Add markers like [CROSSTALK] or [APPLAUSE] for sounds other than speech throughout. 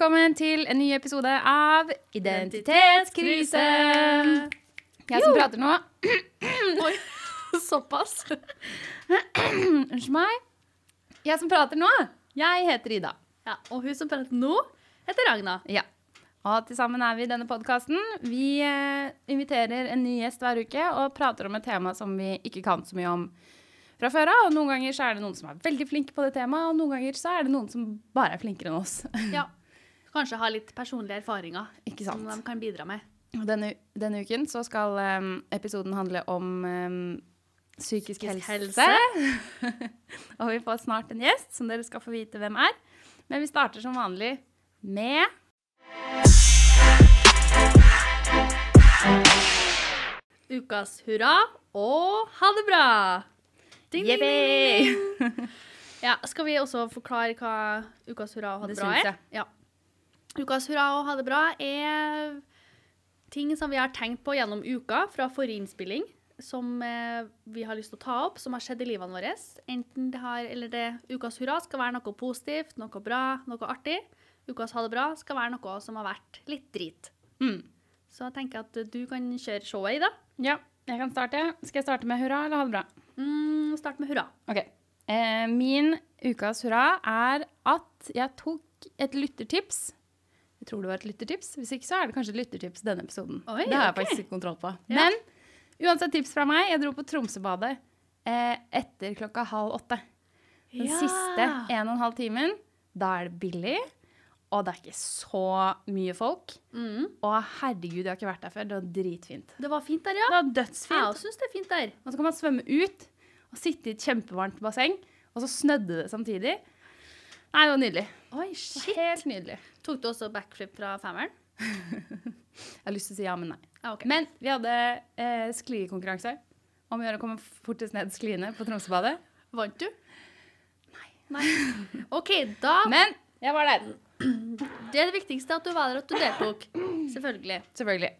velkommen til en ny episode av Identitetskrise. Jeg som prater nå [CLEARS THROAT] Oi, såpass. Unnskyld meg. Jeg som prater nå, jeg heter Ida. Ja, og hun som prater nå, heter Ragna. Ja. Og til sammen er vi i denne podkasten. Vi eh, inviterer en ny gjest hver uke og prater om et tema som vi ikke kan så mye om fra før av. Og noen ganger så er det noen som er veldig flinke på det temaet, og noen ganger så er det noen som bare er flinkere enn oss. Ja. Kanskje ha litt personlige erfaringer som de kan bidra med. Denne, denne uken så skal um, episoden handle om um, psykisk, Psykisk helse. [LAUGHS] og vi får snart en gjest som dere skal få vite hvem er. Men vi starter som vanlig med Ukas hurra og ha det bra! Ding, ding, ding. [LAUGHS] Ja, skal vi også forklare hva ukas hurra og ha det, Det bra jeg, er? Ja. Ukas hurra og ha det bra er ting som vi har tenkt på gjennom uka fra forrige innspilling, som eh, vi har lyst til å ta opp, som har skjedd i livene våre. Enten det har, eller det ukas hurra skal være noe positivt, noe bra, noe artig. Ukas ha det bra skal være noe som har vært litt drit. mm. Så jeg tenker at du kan kjøre showet, Ida. Ja, jeg kan starte. Skal jeg starte med hurra eller ha det bra? Mm, start med hurra. Ok. Eh, min ukas hurra er at jeg tok et lyttertips. Tror det var et lyttertips. Hvis ikke så er det kanskje et lyttertips denne episoden. Oi, det har jeg faktisk ikke kontroll på. Ja. Men uansett tips fra meg. Jeg dro på Tromsøbadet eh, etter klokka halv åtte. Den Ja. siste en og en halv timen. Da er det billig, og det er ikke så mye folk. Mm. Og herregud, jeg har ikke vært der før. Det var dritfint. Det var fint der, ja. Det var dødsfint. Jeg syns det er fint der. Og så kan man svømme ut og sitte i et kjempevarmt basseng, og så snødde det samtidig. Nei, det var nydelig. Oi, shit. Helt nydelig. Tok du også backflip fra femmeren? [LAUGHS] Jeg har lyst til å si ja, men nei. Ah, okay. Men vi hadde eh, sklikonkurranse om å gjøre å komme fortest ned skliene på Tromsøbadet. Vant du? Nei. OK, da [LAUGHS] Men jeg var der. Det er det viktigste at du var der, at du deltok. Selvfølgelig. Selvfølgelig.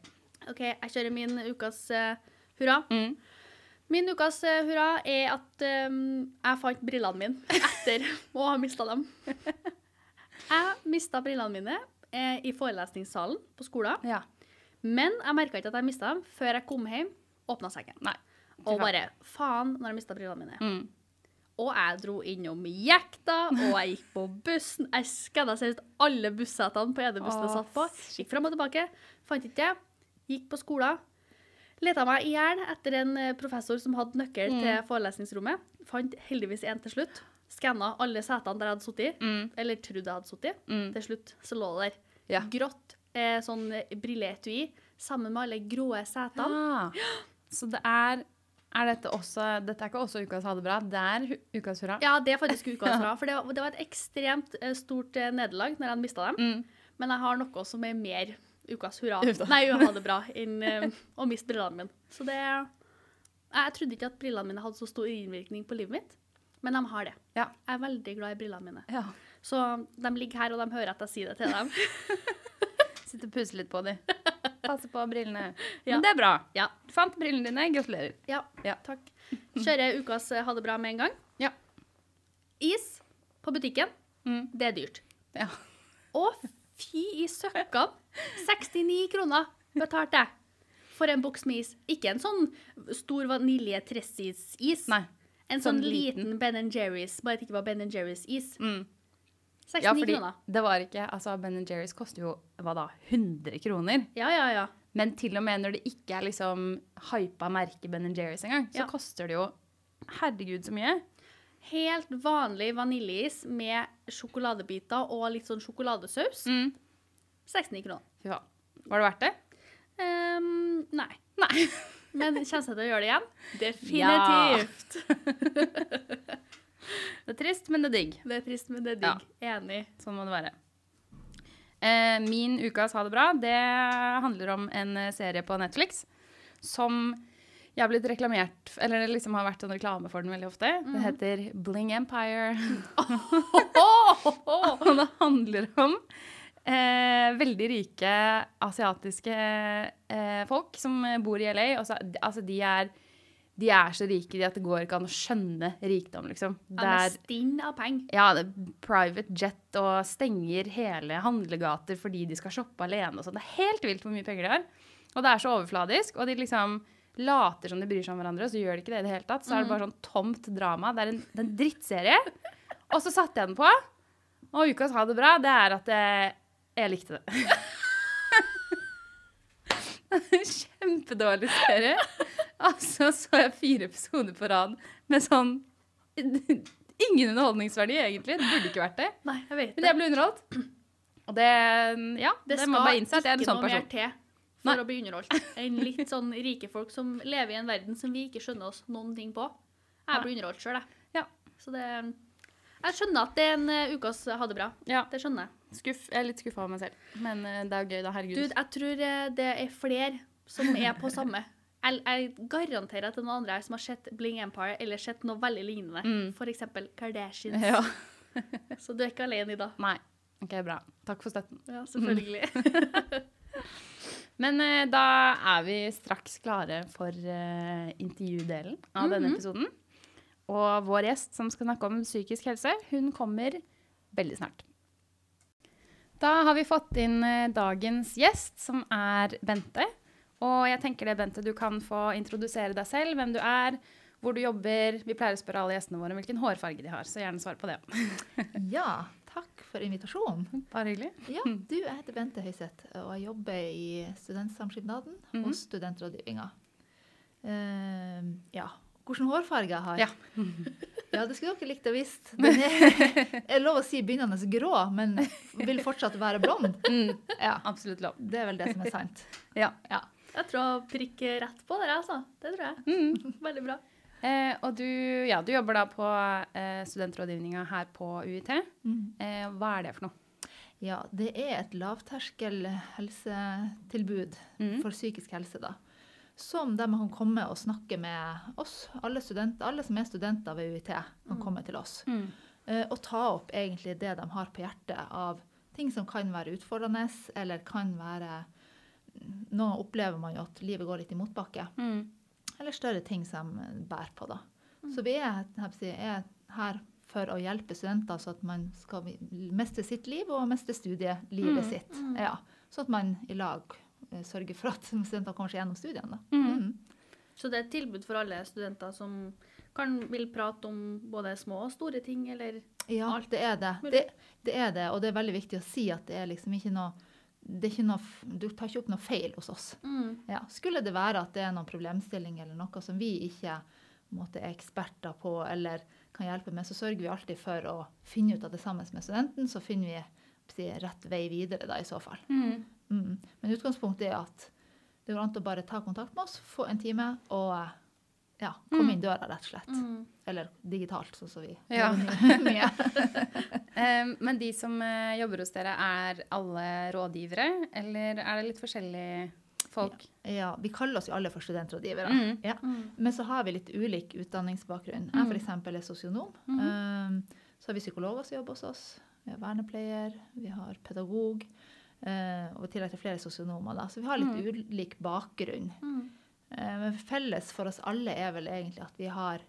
OK, jeg kjører min ukas uh, hurra. Mm. Min ukas uh, hurra er at um, jeg fant brillene mine etter å ha mista dem. [LAUGHS] Jeg mista brillene mine eh, i forelesningssalen på skolen. Ja. Men jeg merka ikke at jeg mista dem før jeg kom hjem, åpna sekken. Nei. Og bare faen når jeg mista brillene mine. Mm. Og jeg dro innom jekta, og jeg gikk på bussen. Jeg skanna seriøst alle bussetene på ene bussen jeg satt på. Gikk fram og tilbake, fant ikke det. Gikk på skolen. Leta meg i hjel etter en eh, professor som hadde nøkkel Mm. til forelesningsrommet. Fant heldigvis en til slutt. Skanna alle setene der jeg hadde sittet. Mm. Eller trodde jeg hadde sittet. Mm. Til slutt så lå det der. Ja. Grått eh, sånn eh, brilleetui sammen med alle grå setene. Ja. Så det er Er dette også Dette er ikke også ukas ha det bra, det er ukas hurra? Ja, det er faktisk [LAUGHS] ukas hurra. For det var, det var et ekstremt eh, stort eh, nederlag når jeg mista dem. Mm. Men jeg har noe som er mer ukas hurra. [LAUGHS] Uff da. Nei, ha det bra enn eh, å miste brillene mine. Så det Jeg trodde ikke at brillene mine hadde så stor innvirkning på livet mitt, men de har det. Ja. Jeg er veldig glad i brillene mine. ja. Så de ligger her, og de hører at jeg sier det til dem. [LAUGHS] Sitter og pusse litt på dem. Passer på brillene. Ja. Men det er bra. Ja. Du fant brillene dine. Gratulerer. Ja, Ja. takk. Kjører ukas eh, ha det bra med en gang. Ja. Is på butikken, Mm. det er dyrt. Ja. Å, fy i søkkan! 69 kroner betalte jeg for en boks med is. Ikke en sånn stor vanilje Tressis-is. Nei. En sånn sånn, liten. liten Ben Jerry's, bare at det ikke var Ben Jerry's-is. Mm. 69 Ja, fordi kroner. det var ikke Altså, Ben Jerry's koster jo hva da, 100 kroner. Ja, ja, ja. Men til og med når det ikke er liksom hypa merke Ben Jerry's engang, så Ja. koster det jo herregud så mye. Helt vanlig vaniljeis med sjokoladebiter og litt sånn sjokoladesaus. Mm. 69 kroner. Fy faen. Var det verdt det? Um, nei. Nei. [LAUGHS] Men kommer jeg til å gjøre det igjen? Definitivt. [LAUGHS] Det er trist, men det er digg. Det er trist, men det er digg. Enig. Sånn må det være. Eh, min ukas Ha det bra, det handler om en eh, serie på Netflix som jeg har blitt reklamert Eller det liksom har vært en reklame for den veldig ofte. Det heter Bling Empire. [LAUGHS] [LAUGHS] Og det handler om eh, veldig rike asiatiske eh, folk som bor i LA. Så, altså, de er de er så rike de at det går ikke an å skjønne rikdom, liksom. Det er stinn av penger. ja, det er private jet og stenger hele handlegater fordi de skal shoppe alene og sånn. Det er helt vilt hvor mye penger de har. Og det er så overfladisk, og de liksom later som de bryr seg om hverandre, og så gjør de ikke det i det hele tatt. Så er det bare sånn tomt drama. Det er en, det er en drittserie. Og så satte jeg den på, og ukas ha det bra, det er at jeg, jeg likte det. [LAUGHS] Kjempedårlig serie. Altså så jeg fire episoder på rad med sånn Ingen underholdningsverdi, egentlig. Det burde ikke vært det. Nei, jeg vet Men jeg ble underholdt. Og det Ja, det, Det må bare innse at jeg er en sånn person. Det skal ikke noe mer til for Nei. å bli underholdt enn litt sånn rike folk som lever i en verden som vi ikke skjønner oss noen ting på. Jeg blir underholdt sjøl, jeg. Ja. Så det Jeg skjønner at det er en uh, ukas ha det bra. Ja, Det skjønner jeg. Skuff. Jeg er litt skuffa over meg selv. Men eh, det er jo gøy, da. Herregud. Dude, jeg tror eh, det er flere som er på samme. Jeg, jeg garanterer at det er noen andre her som har sett Bling Empire eller sett noe veldig lignende. Mm. Eksempel Kardashians. Ja. [LAUGHS] Så du er ikke alene i dag. Nei. OK, bra. Takk for støtten. Ja, selvfølgelig. [LAUGHS] Men uh, da er vi straks klare for uh, intervjudelen av denne episoden. Og vår gjest som skal snakke om psykisk helse, hun kommer veldig snart. Da har vi fått inn eh, dagens gjest, som er Bente. Og jeg tenker det, Bente, du kan få introdusere deg selv, hvem du er, hvor du jobber. Vi pleier å spørre alle gjestene våre hvilken hårfarge de har, så gjerne svar på det. [LAUGHS] Ja, takk for invitasjonen. Bare hyggelig. Ja, du, jeg heter Bente Høiseth, og jeg jobber i Studentsamskipnaden Mhm. og Studentrådgivninga. Uh, ja, hvilken hårfarge jeg har? Ja. [LAUGHS] Ja, det skulle dere likt å visst. Den er, er lov å si begynnende grå, men vil fortsatt være blond. [LAUGHS] Mm, Ja, absolutt lov. det er vel det som er sant. [LAUGHS] Ja. Ja. Jeg tror jeg prikker rett på dere, altså. Det tror jeg. Mm. Veldig bra. Eh, og du, ja, du jobber da på eh, studentrådgivninga her på UiT. Mm. Eh, hva er det for noe? Ja, det er et lavterskel helsetilbud Mm. for psykisk helse, da. Som der man kan komme og snakke med oss, alle, studenter, alle som er studenter ved UiT, kan komme til oss. Mm. Eh, og ta opp egentlig det de har på hjertet av ting som kan være utfordrende, eller kan være Nå opplever man jo at livet går litt i motbakke. Mm. Eller større ting som bærer på, da. Så vi er, er her for å hjelpe studenter, så at man skal mestre sitt liv og mestre studielivet Mm, sitt. Ja, så at man i lag eh, sørger for at [LAUGHS] studenter kommer seg gjennom studiene. Mm. Mm. Så det er et tilbud for alle studenter som kan, vil prate om både små og store ting, eller Ja, Alt det er det. det. Det er det, og det er veldig viktig å si at det er liksom ikke noe det er ikke noe, Du tar ikke opp noe feil hos oss. Ja. Skulle det være at det er noen problemstilling eller noe som vi ikke på måte, er eksperter på eller kan hjelpe med, så sørger vi alltid for å finne ut av det sammen med studenten. Så finner vi si, rett vei videre da, i så fall. Mm. Mm. Men utgangspunktet er at det går an å bare ta kontakt med oss, få en time og ja, komme Mm. inn døra, rett og slett. Eller digitalt, sånn som vi Ja. [LAUGHS] mye. [LAUGHS] Men de som eh, jobber hos dere, er alle rådgivere, eller er det litt forskjellige folk? Ja, vi kaller oss jo alle for studentrådgivere. Mm. Ja. Men så har vi litt ulik utdanningsbakgrunn. Jeg for eksempel er sosionom. Um, så har vi psykologer som jobber hos oss. Vi har vernepleier, vi har pedagog. Eh, og i tillegg til flere sosionomer. Da. Så vi har litt ulik bakgrunn. Eh, men felles for oss alle er vel egentlig at vi har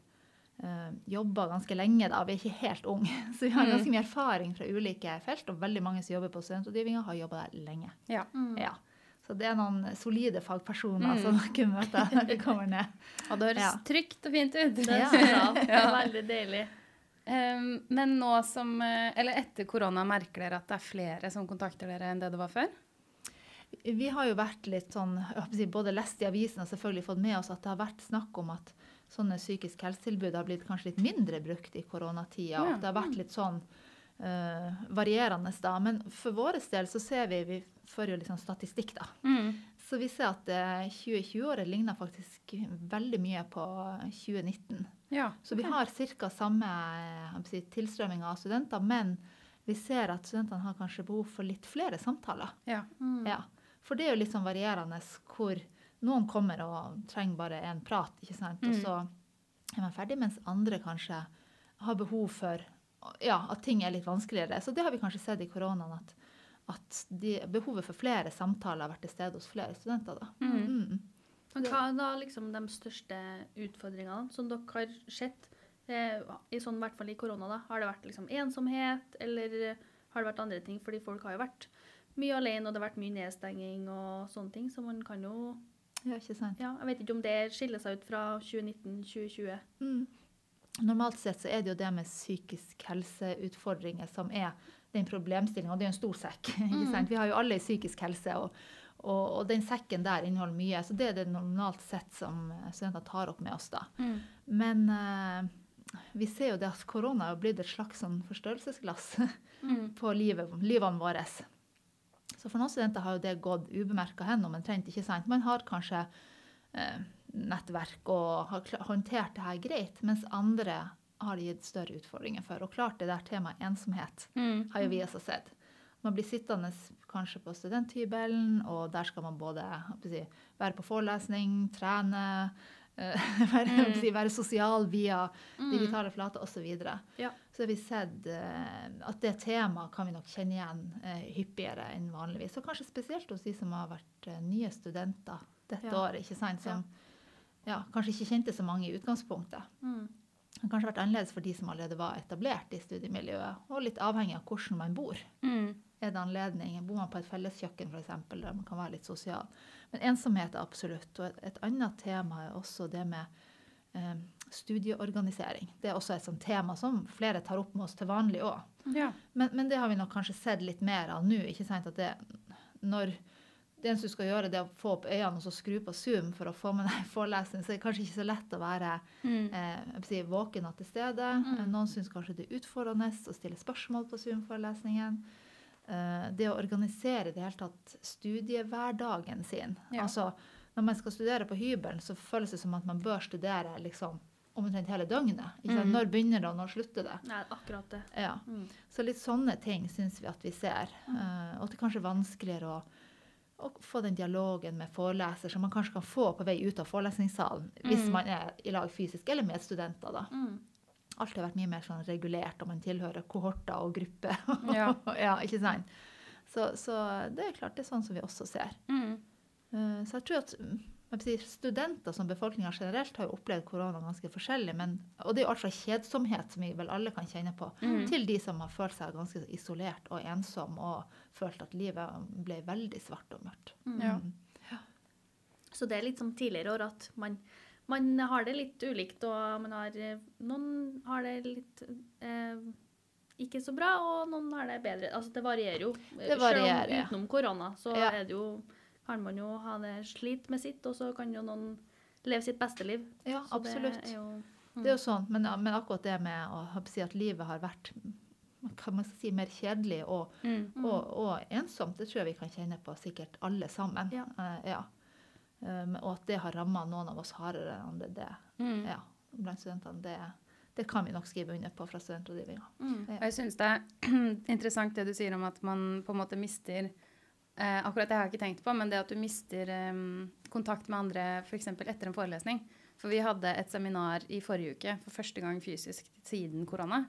uh, jobba ganske lenge. da, Vi er ikke helt unge. [LAUGHS] Så vi har Mm. ganske mye erfaring fra ulike felt. Og veldig mange som jobber på studentrådgivninga, har jobba der lenge. Ja. Ja. Så det er noen solide fagpersoner Mm. som dere møter når dere kommer ned. Og det høres Ja. trygt og fint ut. Det [LAUGHS] Ja. er bra. Det er veldig deilig. Eh, men nå som, eh, eller etter korona, merker dere at det er flere som kontakter dere enn det det var før? Vi har jo vært litt sånn, både lest i avisen og selvfølgelig fått med oss at det har vært snakk om at sånne psykisk helsetilbud har blitt kanskje litt mindre brukt i koronatida. Ja. At det har vært litt sånn uh, varierende da. Men for vår del så ser vi, vi fører jo litt sånn statistikk da. Mm. Så vi ser at eh, 2020-året ligner faktisk veldig mye på 2019. Ja. Så vi har ca. samme eh, si, tilstrømming av studenter, men vi ser at studentene har kanskje behov for litt flere samtaler. ja. Ja. For det er jo litt sånn varierende hvor noen kommer og trenger bare en prat, ikke sant? og Mm. så er man ferdig, mens andre kanskje har behov for ja, at ting er litt vanskeligere. Så det har vi kanskje sett i koronaen, at, at de, behovet for flere samtaler har vært til stede hos flere studenter. da. Mm. Mm. Men hva er da liksom de største utfordringene som dere har sett, eh, i sånn, i hvert fall i korona? da? Har det vært liksom ensomhet, eller har det vært andre ting? Fordi folk har jo vært mye alene, og det har vært mye nedstenging og sånne ting, så man kan jo Ja, ikke sant? Ja, jeg vet ikke om det skiller seg ut fra 2019-2020. Mm. Normalt sett så er det jo det med psykisk helseutfordringer som er den problemstillinga. Det er jo en stor sekk. [LAUGHS] ikke sant? Vi har jo alle psykisk helse, og, og, og den sekken der inneholder mye. Så det er det normalt sett som studenter tar opp med oss, da. Men uh, vi ser jo det at korona er blitt et slags sånn forstørrelsesglass [LAUGHS] på livet, livene våre. Så for noen studenter har jo det gått ubemerka hen omtrent. ikke sant? Man har kanskje uh, nettverk og har håndtert det her greit, mens andre har det gitt større utfordringer for. Og klart det der temaet ensomhet har jo vi også sett. Man blir sittende kanskje på studenthybelen, og der skal man både si, være på forelesning, trene, eh, [LAUGHS] være, å si, være sosial via digitale flater osv. Ja. Så har vi sett eh, at det temaet kan vi nok kjenne igjen eh, hyppigere enn vanligvis. Og kanskje spesielt hos de som har vært nye studenter dette Ja. året, ikke sant? som ja, kanskje ikke kjente så mange i utgangspunktet. Mm. Det har kanskje vært annerledes for de som allerede var etablert i studiemiljøet, og litt avhengig av hvordan man bor. Mm. Er det anledning? Bor man på et felleskjøkken f.eks., der man kan være litt sosial? Men ensomhet er absolutt. Og et, et annet tema er også det med eh, studieorganisering. Det er også et sånt tema som flere tar opp med oss til vanlig òg. Ja. Men, men det har vi nok kanskje sett litt mer av nå. ikke sant, at det, Når det eneste du skal gjøre, det er å få opp øynene og så skru på Zoom for å få med deg [LAUGHS] forelesning, så er det kanskje ikke så lett å være Mm. eh, si, våken og til stede. Mm. Noen syns kanskje det er utfordrende å stille spørsmål på Zoom-forelesningen. Eh, det å organisere det hele tatt studiehverdagen sin. Ja. Altså, når man skal studere på hybelen, så føles det som at man bør studere liksom, omtrent hele døgnet. Mm. Når begynner det, og når slutter det? Nei, akkurat det. Ja. Mm. Så litt sånne ting syns vi at vi ser. Uh, og det kanskje er vanskeligere å, å få den dialogen med foreleser som man kanskje kan få på vei ut av forelesningssalen, hvis Mm. man er i lag fysisk eller med studenter. da. Mm. Alt har vært mye mer sånn regulert, og man tilhører kohorter og grupper. [LAUGHS] Ja. ja, ikke sant? Så, så det er klart det er sånn som vi også ser. Mm. Eh, Så jeg tror at mm, jeg si, studenter som befolkninga generelt har jo opplevd korona ganske forskjellig. Men, og det er jo alt fra kjedsomhet, som vi vel alle kan kjenne på, Mm. til de som har følt seg ganske isolert og ensom og følt at livet ble veldig svart og mørkt. Ja. Mm. Så det er litt som tidligere år at man, man har det litt ulikt, og man har, eh, noen har det litt eh, ikke så bra, og noen har det bedre. Altså det varierer jo. Det varierer, Selv om utenom korona, så Ja. det jo, kan man jo ha det slit med sitt, og så kan jo noen leve sitt beste liv. Ja, Så absolutt. Det er jo, Det er jo sånn, men, men akkurat det med å si at livet har vært kan man si, mer kjedelig og, Mm. og, og ensomt, det tror jeg vi kan kjenne på sikkert alle sammen. Ja. Uh, ja. Um, og at det har ramma noen av oss hardere enn andre, det, Mm. ja, blant studentene, det, det kan vi nok skrive under på fra studentrådgivninga. mm. Ja. jeg syns det er [CLEARS THROAT] interessant det du sier om at man på en måte mister eh, Akkurat det har jeg ikke tenkt på, men det at du mister eh, kontakt med andre f.eks. etter en forelesning. For vi hadde et seminar i forrige uke for første gang fysisk siden korona.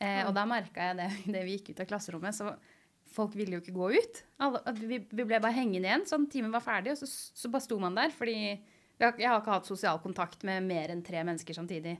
Eh, og da merka jeg det [LAUGHS] idet vi gikk ut av klasserommet. så Folk ville jo ikke gå ut. Alle, vi, vi ble bare hengende igjen. Sånn, timen var ferdig, og så, så bare sto man der. Fordi har, jeg har ikke hatt sosial kontakt med mer enn tre mennesker samtidig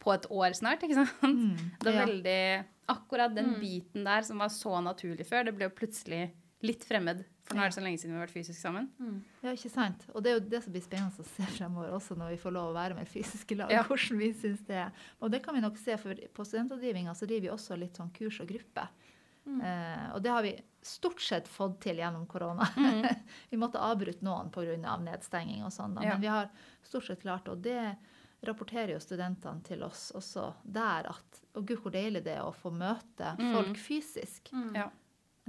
på et år snart. ikke sant? Det var veldig Akkurat den Mm. biten der som var så naturlig før, det ble jo plutselig litt fremmed. For nå er det så lenge siden vi har vært fysisk sammen. Mm. Ja, ikke sant? Og det er jo det som blir spennende å se fremover også, når vi får lov å være med fysiske lag. Ja. Hvordan vi synes det er. Og det kan vi nok se, for på studentrådgivninga så driver vi også litt sånn kurs og gruppe. Mm. Eh, og det har vi stort sett fått til gjennom korona. Mm. [LAUGHS] vi måtte avbryte noen pga. Av nedstenging og sånn. Ja. men vi har stort sett klart og det rapporterer jo studentene til oss også der at Og gud, hvor deilig det er å få møte Mm. folk fysisk. Mm. Ja.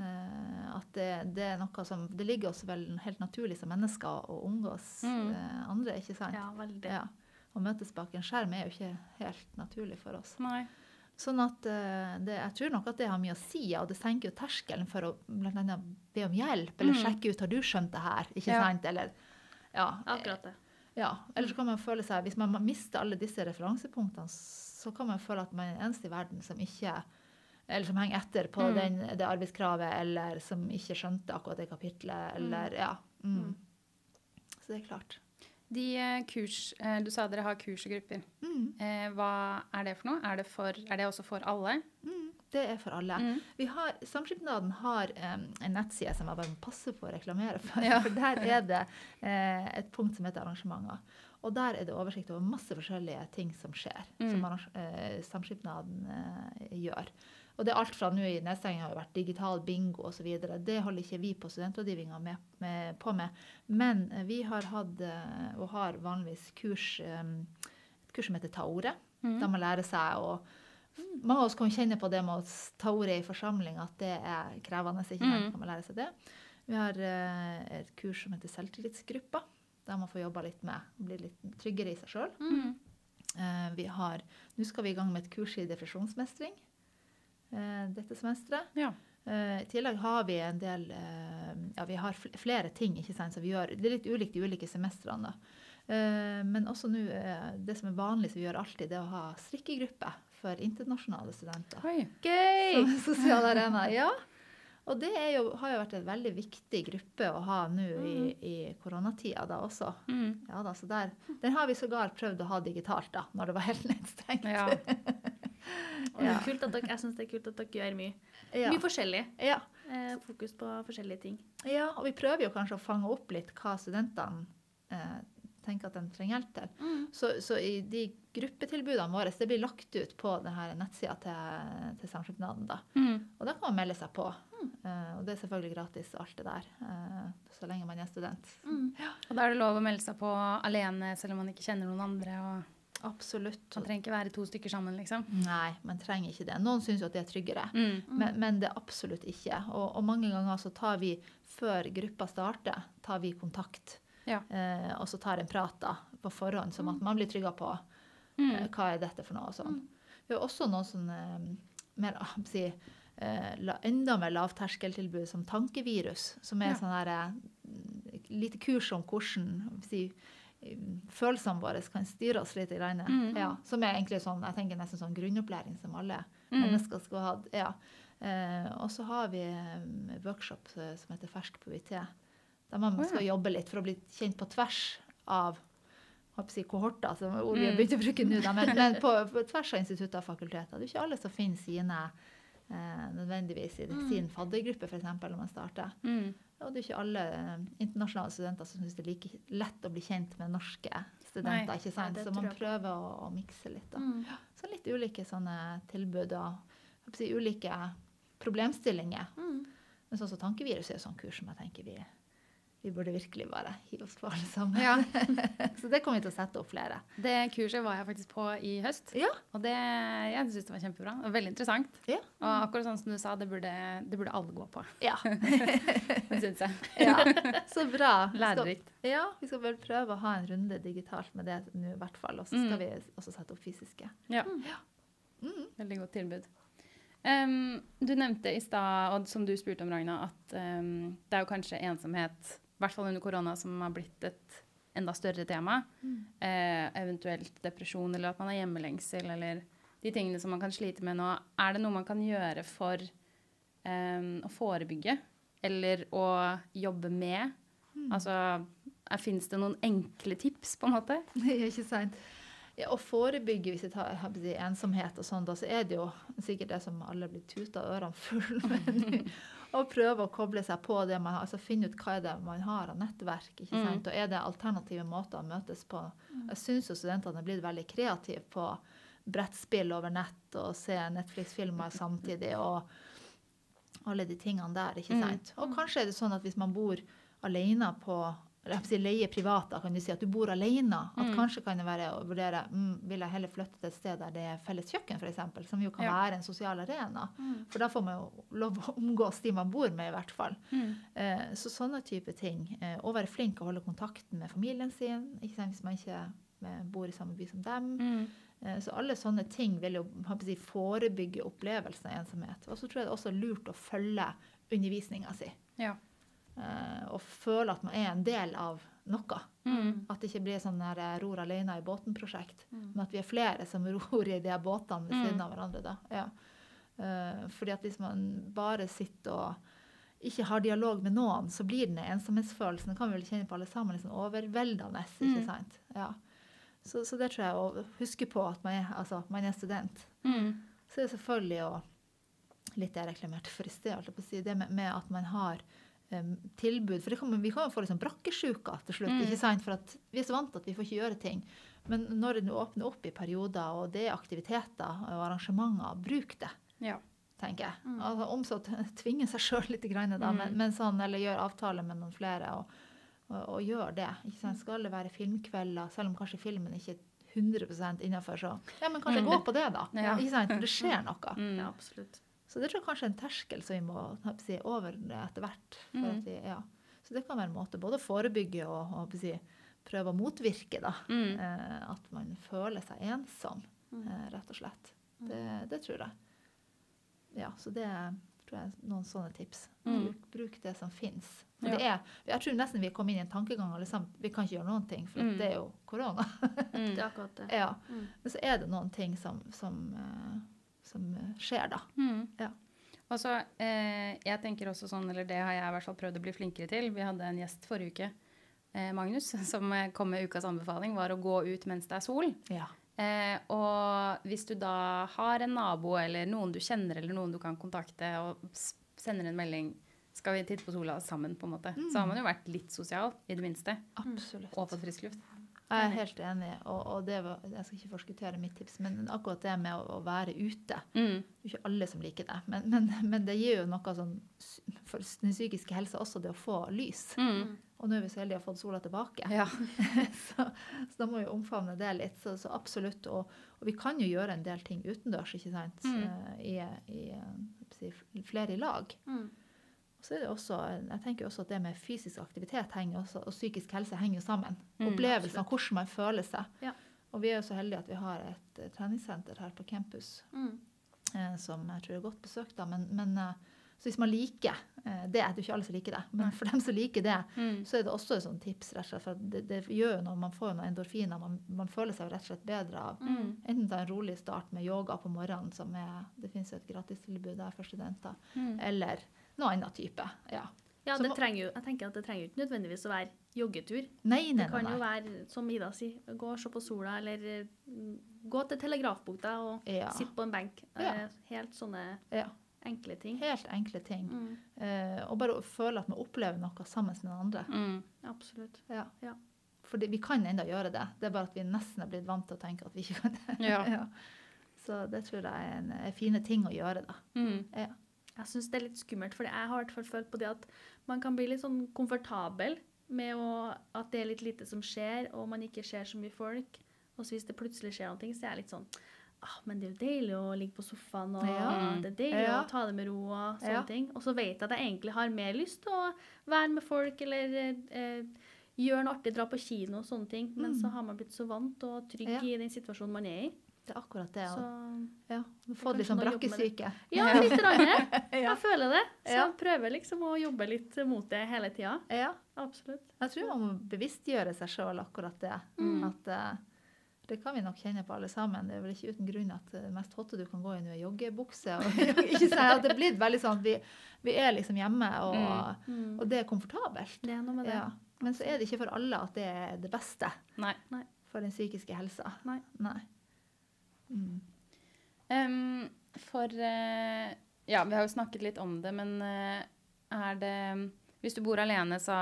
Eh, at det, det er noe som Det ligger oss vel helt naturlig som mennesker å omgås Mm. eh, andre, ikke sant? Ja, veldig. Ja. Å møtes bak en skjerm er jo ikke helt naturlig for oss. Nei. Sånn at eh, det, jeg tror nok at det har mye å si, og det senker jo terskelen for å blant annet be om hjelp, eller Mm. sjekke ut har du skjønt det her, ikke Ja. sant? Eller, ja, Akkurat det. ja. Eller så kan man føle seg, hvis man mister alle disse referansepunktene, så kan man føle at man er den eneste i verden som ikke eller som henger etter på Mm. den, det arbeidskravet, eller som ikke skjønte akkurat det kapitlet, eller ja. Mm. Mm. Så det er klart. De eh, kurs eh, Du sa dere har kurs og grupper. Mm. Eh, hva er det for noe? Er det, for, er det også for alle? Mm. Det er for alle. Mm. Vi har, Samskipnaden har en nettside som jeg bare må passe på å reklamere for. Ja. For der er det et punkt som heter arrangementer. Og der er det oversikt over masse forskjellige ting som skjer, Mm. som eh, Samskipnaden eh, gjør. Og det er alt fra nå i nedstengingen har jo vært digital bingo osv. Det holder ikke vi på studentrådgivninga med, med, på med. Men eh, vi har hatt, eh, og har vanligvis, kurs, eh, et kurs som heter Ta ordet. Mm. Der man lærer seg å Mange av oss kan kjenne på det med å ta ordet i forsamling, at det er krevende. ikke sant? Mm. Kan man lære seg det. Vi har et kurs som heter Selvtillitsgruppa, der man får jobba litt med bli litt tryggere i seg sjøl. Mm. Uh, vi har, Nå skal vi i gang med et kurs i depresjonsmestring uh, dette semesteret. Ja. Uh, I tillegg har vi en del Ja, vi har fl- flere ting ikke sant, som vi gjør. Det er litt ulikt de ulike semestrene. men også nå, det som er vanlig, som vi gjør alltid, det er å ha strikkegruppe for internasjonale studenter. Oi. Gøy! Som sosial arena. Ja. Og det jo, har jo vært en veldig viktig gruppe å ha nå i, i koronatida da også. Mm. Ja da, så der, Den har vi sågar prøvd å ha digitalt da, når det var helt nedstengt. Ja. [LAUGHS] Ja. er dere, jeg syns det er kult at dere gjør mye, Ja. mye forskjellig. Ja. Eh, fokus på forskjellige ting. ja, og vi prøver jo kanskje å fange opp litt hva studentene eh, tenker at de trenger hjelp til. Så, så i de gruppetilbudene våre, det blir lagt ut på denne nettsida til, til Samskipnaden. da. Mm. Og da kan man melde seg på. Eh, og det er selvfølgelig gratis, alt det der. uh, så lenge man er student. Og da er det lov å melde seg på alene selv om man ikke kjenner noen andre. og Absolutt. Man trenger ikke være to stykker sammen, liksom. Nei, man trenger ikke det. Noen syns jo at det er tryggere. Mm. Men, men det er absolutt ikke. Og, og mange ganger så tar vi, før gruppa starter, tar vi kontakt. Ja. Eh, og så tar en prat da, på forhånd, som at man blir trygga på eh, Mm. hva er dette for noe. og sånn. Vi har også noen sånne eh, mer, å skal si, eh, enda mer lavterskeltilbud som tankevirus, som er Ja. sånn her eh, lite kurs om hvordan si, følelsene våre kan styre oss litt. i Mm. Ja, som er egentlig sånn, jeg tenker nesten sånn grunnopplæring som alle Mm. mennesker skal ha. Ja. Eh, og så har vi eh, workshop eh, som heter Fersk på UiT, der man oh, ja. skal jobbe litt for å bli kjent på tvers av si, kohorter, som er ord vi har Mm. begynt å bruke nå, men, men [LAUGHS] på, på tvers av institutter og fakulteter. Det er jo ikke alle som finner sine eh, nødvendigvis i sin faddergruppe, f.eks., når man starter. Mm. Og det er ikke alle eh, internasjonale studenter som syns det er like lett å bli kjent med norske studenter. Nei. ikke sant? Nei, Så man prøver å, å mikse litt. Da. Mm. Så litt ulike sånne tilbud og si, ulike problemstillinger. Mm. Men sånn som tankevirus er jo sånn kurs som jeg tenker vi, vi burde virkelig bare hive oss på alle sammen. Ja. [LAUGHS] Så det kommer vi til å sette opp flere. Det kurset var jeg faktisk på i høst, Ja. og det, jeg syns det var kjempebra. Og veldig interessant. Ja. Og akkurat sånn som du sa, det burde, det burde alle gå på. Ja. [LAUGHS] Det syns jeg. ja. Så bra. Lærerikt. Ja, vi skal vel prøve å ha en runde digitalt med det nå, i hvert fall. Og så skal Mm. vi også sette opp fysiske. Ja. Mm. Veldig godt tilbud. Um, du nevnte i stad, og som du spurte om, Ragna, at um, det er jo kanskje ensomhet, i hvert fall under korona, som har blitt et enda større tema. Eh, eventuelt depresjon, eller at man har hjemmelengsel, eller de tingene som man kan slite med nå. Er det noe man kan gjøre for em, å forebygge, eller å jobbe med? Altså, Fins det noen enkle tips, på en måte? [LAUGHS] Ikke sant? Ja, å forebygge hvis jeg tar jeg ensomhet og sånn, da, så er det jo sikkert det som alle blir tuta ørene fulle [LAUGHS] med. Å prøve å koble seg på det man har, altså finne ut hva er det man har av nettverk. ikke Mm. sant? Og er det alternative måter å møtes på? Jeg syns jo studentene er blitt veldig kreative på brettspill over nett og se Netflix-filmer samtidig og alle de tingene der. ikke Mm. sant? Og kanskje er det sånn at hvis man bor alene på si leie privat, da kan du si at du bor alene. At Mm. kanskje kan det være å vurdere mm, vil jeg heller flytte til et sted der det er felles kjøkken, f.eks., som jo kan Ja. være en sosial arena. Mm. For da får man jo lov å omgås de man bor med, i hvert fall. Mm. Eh, så sånne type ting. Eh, og være flink å holde kontakten med familien sin, ikke sant, hvis man ikke eh, bor i samme by som dem. Mm. Eh, Så alle sånne ting vil jo si, forebygge opplevelsen av ensomhet. Og så tror jeg det er også lurt å følge undervisninga si. Ja. Eh, Og føle at man er en del av noe. Mm. At det ikke blir sånn der eh, ror alene i båten-prosjekt, Mm. men at vi er flere som [LAUGHS] ror i de båtene ved Mm. siden av hverandre. da. Ja. Eh, fordi at hvis man bare sitter og ikke har dialog med noen, så blir den ensomhetsfølelsen Det kan vi vel kjenne på alle sammen. liksom Overveldende. ikke Mm. sant? Ja. Så, så det tror jeg å huske på at man er, altså, man er student. Mm. Så er det selvfølgelig å Litt det jeg reklamerte for i sted, det med, med at man har tilbud. For det kan, vi kan jo få liksom brakkesjuka til slutt. Mm. ikke sant? For at vi er så vant til at vi får ikke gjøre ting. Men når det nå åpner opp i perioder, og det er aktiviteter og arrangementer, bruk det Ja. tenker jeg. Mm. Altså, om så tvinge seg sjøl litt, grann, da, Mm. men, men sånn, eller gjøre avtale med noen flere, og, og, og gjøre det. Ikke sant? Skal det være filmkvelder, selv om kanskje filmen ikke er 100 innafor, så ja, men kanskje Mm. gå på det, da. Ja. Ikke sant? For det [LAUGHS] skjer noe. Mm. Absolutt. Så det tror jeg kanskje er en terskel som vi må si, over etter hvert. Mm. vi, ja. Så det kan være en måte både å forebygge og, og si, prøve å motvirke da. Mm. Eh, at man føler seg ensom, Mm. eh, rett og slett. Det, det tror jeg. Ja, så det tror jeg er noen sånne tips. Mm. Bruk, bruk det som fins. For det er, jeg tror nesten vi er kommet inn i en tankegang alle sammen. Vi kan ikke gjøre noen ting, for Mm. det er jo korona. Mm. [LAUGHS] Det er akkurat det. ja. Mm. Men så er det noen ting som, som, eh, som eh, skjer, da. Mm. Ja. Og så, eh, jeg tenker også sånn, eller det har jeg i hvert fall prøvd å bli flinkere til. Vi hadde en gjest forrige uke, eh, Magnus, [LAUGHS] som eh, kom med ukas anbefaling, var å gå ut mens det er sol. Ja. Eh, og hvis du da har en nabo eller noen du kjenner eller noen du kan kontakte, og sender en melding skal vi titte på sola sammen, på en måte, så har man jo vært litt sosial, i det minste, Absolutt. og fått frisk luft. Jeg er helt enig. Og, og det var, jeg skal ikke forskuttere mitt tips, men akkurat det med å, å være ute Mm. Det er ikke alle som liker det, men, men, men det gir jo noe sånn for den psykiske helsa også, det å få lys. Mm. Og nå er vi så heldige å ha fått sola tilbake. Ja. [LAUGHS] så, så da må vi omfavne det litt. Så, så absolutt. Og, og vi kan jo gjøre en del ting utendørs, ikke sant? Mm. I, I, i eh, flere i lag. Mm. Og så er det også, jeg tenker også at det med fysisk aktivitet henger også, og psykisk helse henger jo sammen. Mm, Opplevelsen av hvordan man føler seg. Ja. Og vi er jo så heldige at vi har et eh, treningssenter her på campus Mm. eh, som jeg tror er godt besøkt. Da. Men, men eh, så hvis man liker eh, det, det er jo ikke alle som liker det, men for dem som liker det, Mm. så er det også et sånt tips. rett og slett, for det, det gjør jo noe, Man får jo noen endorfiner, man, man føler seg jo rett og slett bedre av Mm. enten ta en rolig start med yoga på morgenen, som er, det finnes jo et gratistilbud der for studenter, Mm. eller noe annen type. Ja. Ja, det trenger jo, jeg tenker at det trenger jo ikke nødvendigvis å være joggetur. Nei, nei, Det nei. kan jo være, som Ida sier, gå og se på sola, eller mm, gå til Telegrafbukta og Ja. sitte på en benk. Ja. Helt sånne ja. enkle ting. Helt enkle ting. Mm, Eh, og bare føle at man opplever noe sammen med noen andre. Mm. absolutt. Ja. Ja. For vi kan enda gjøre det. Det er bare at vi nesten er blitt vant til å tenke at vi ikke kan det. Ja. [LAUGHS] Så det tror jeg er en er fine ting å gjøre, da. Mm. Ja. Jeg syns det er litt skummelt, for jeg har i hvert fall følt på det at man kan bli litt sånn komfortabel med å, at det er litt lite som skjer, og man ikke ser så mye folk. Og så hvis det plutselig skjer noe, så er jeg litt sånn ah, men det er jo deilig å ligge på sofaen, og Ja. det er deilig Ja. å ta det med ro og sånne Ja. ting. Og så vet jeg at jeg egentlig har mer lyst til å være med folk, eller eh, gjøre noe artig, dra på kino og sånne ting. Men Mm. så har man blitt så vant og trygg i den situasjonen man er i. Det er akkurat det. Så ja. Du litt sånn jobbe med det. brakkesyke. ja, litt. Rann, [LAUGHS] Jeg føler det. Så jeg prøver liksom å jobbe litt mot det hele tida. ja. Absolutt. Jeg tror man må bevisstgjøre seg sjøl akkurat det. Mm. At eh, det kan vi nok kjenne på alle sammen. Det er vel ikke uten grunn at det mest hotte du kan gå i nå, er joggebukse. Og, [LAUGHS] ikke si At det er blitt veldig sånn at vi, vi er liksom hjemme, og, Mm. og det er komfortabelt. Det er noe med det. Ja. Men så er det ikke for alle at det er det beste Nei. for den psykiske helsa. Nei. Nei. Mm. Um, for uh, Ja, vi har jo snakket litt om det, men uh, er det Hvis du bor alene, så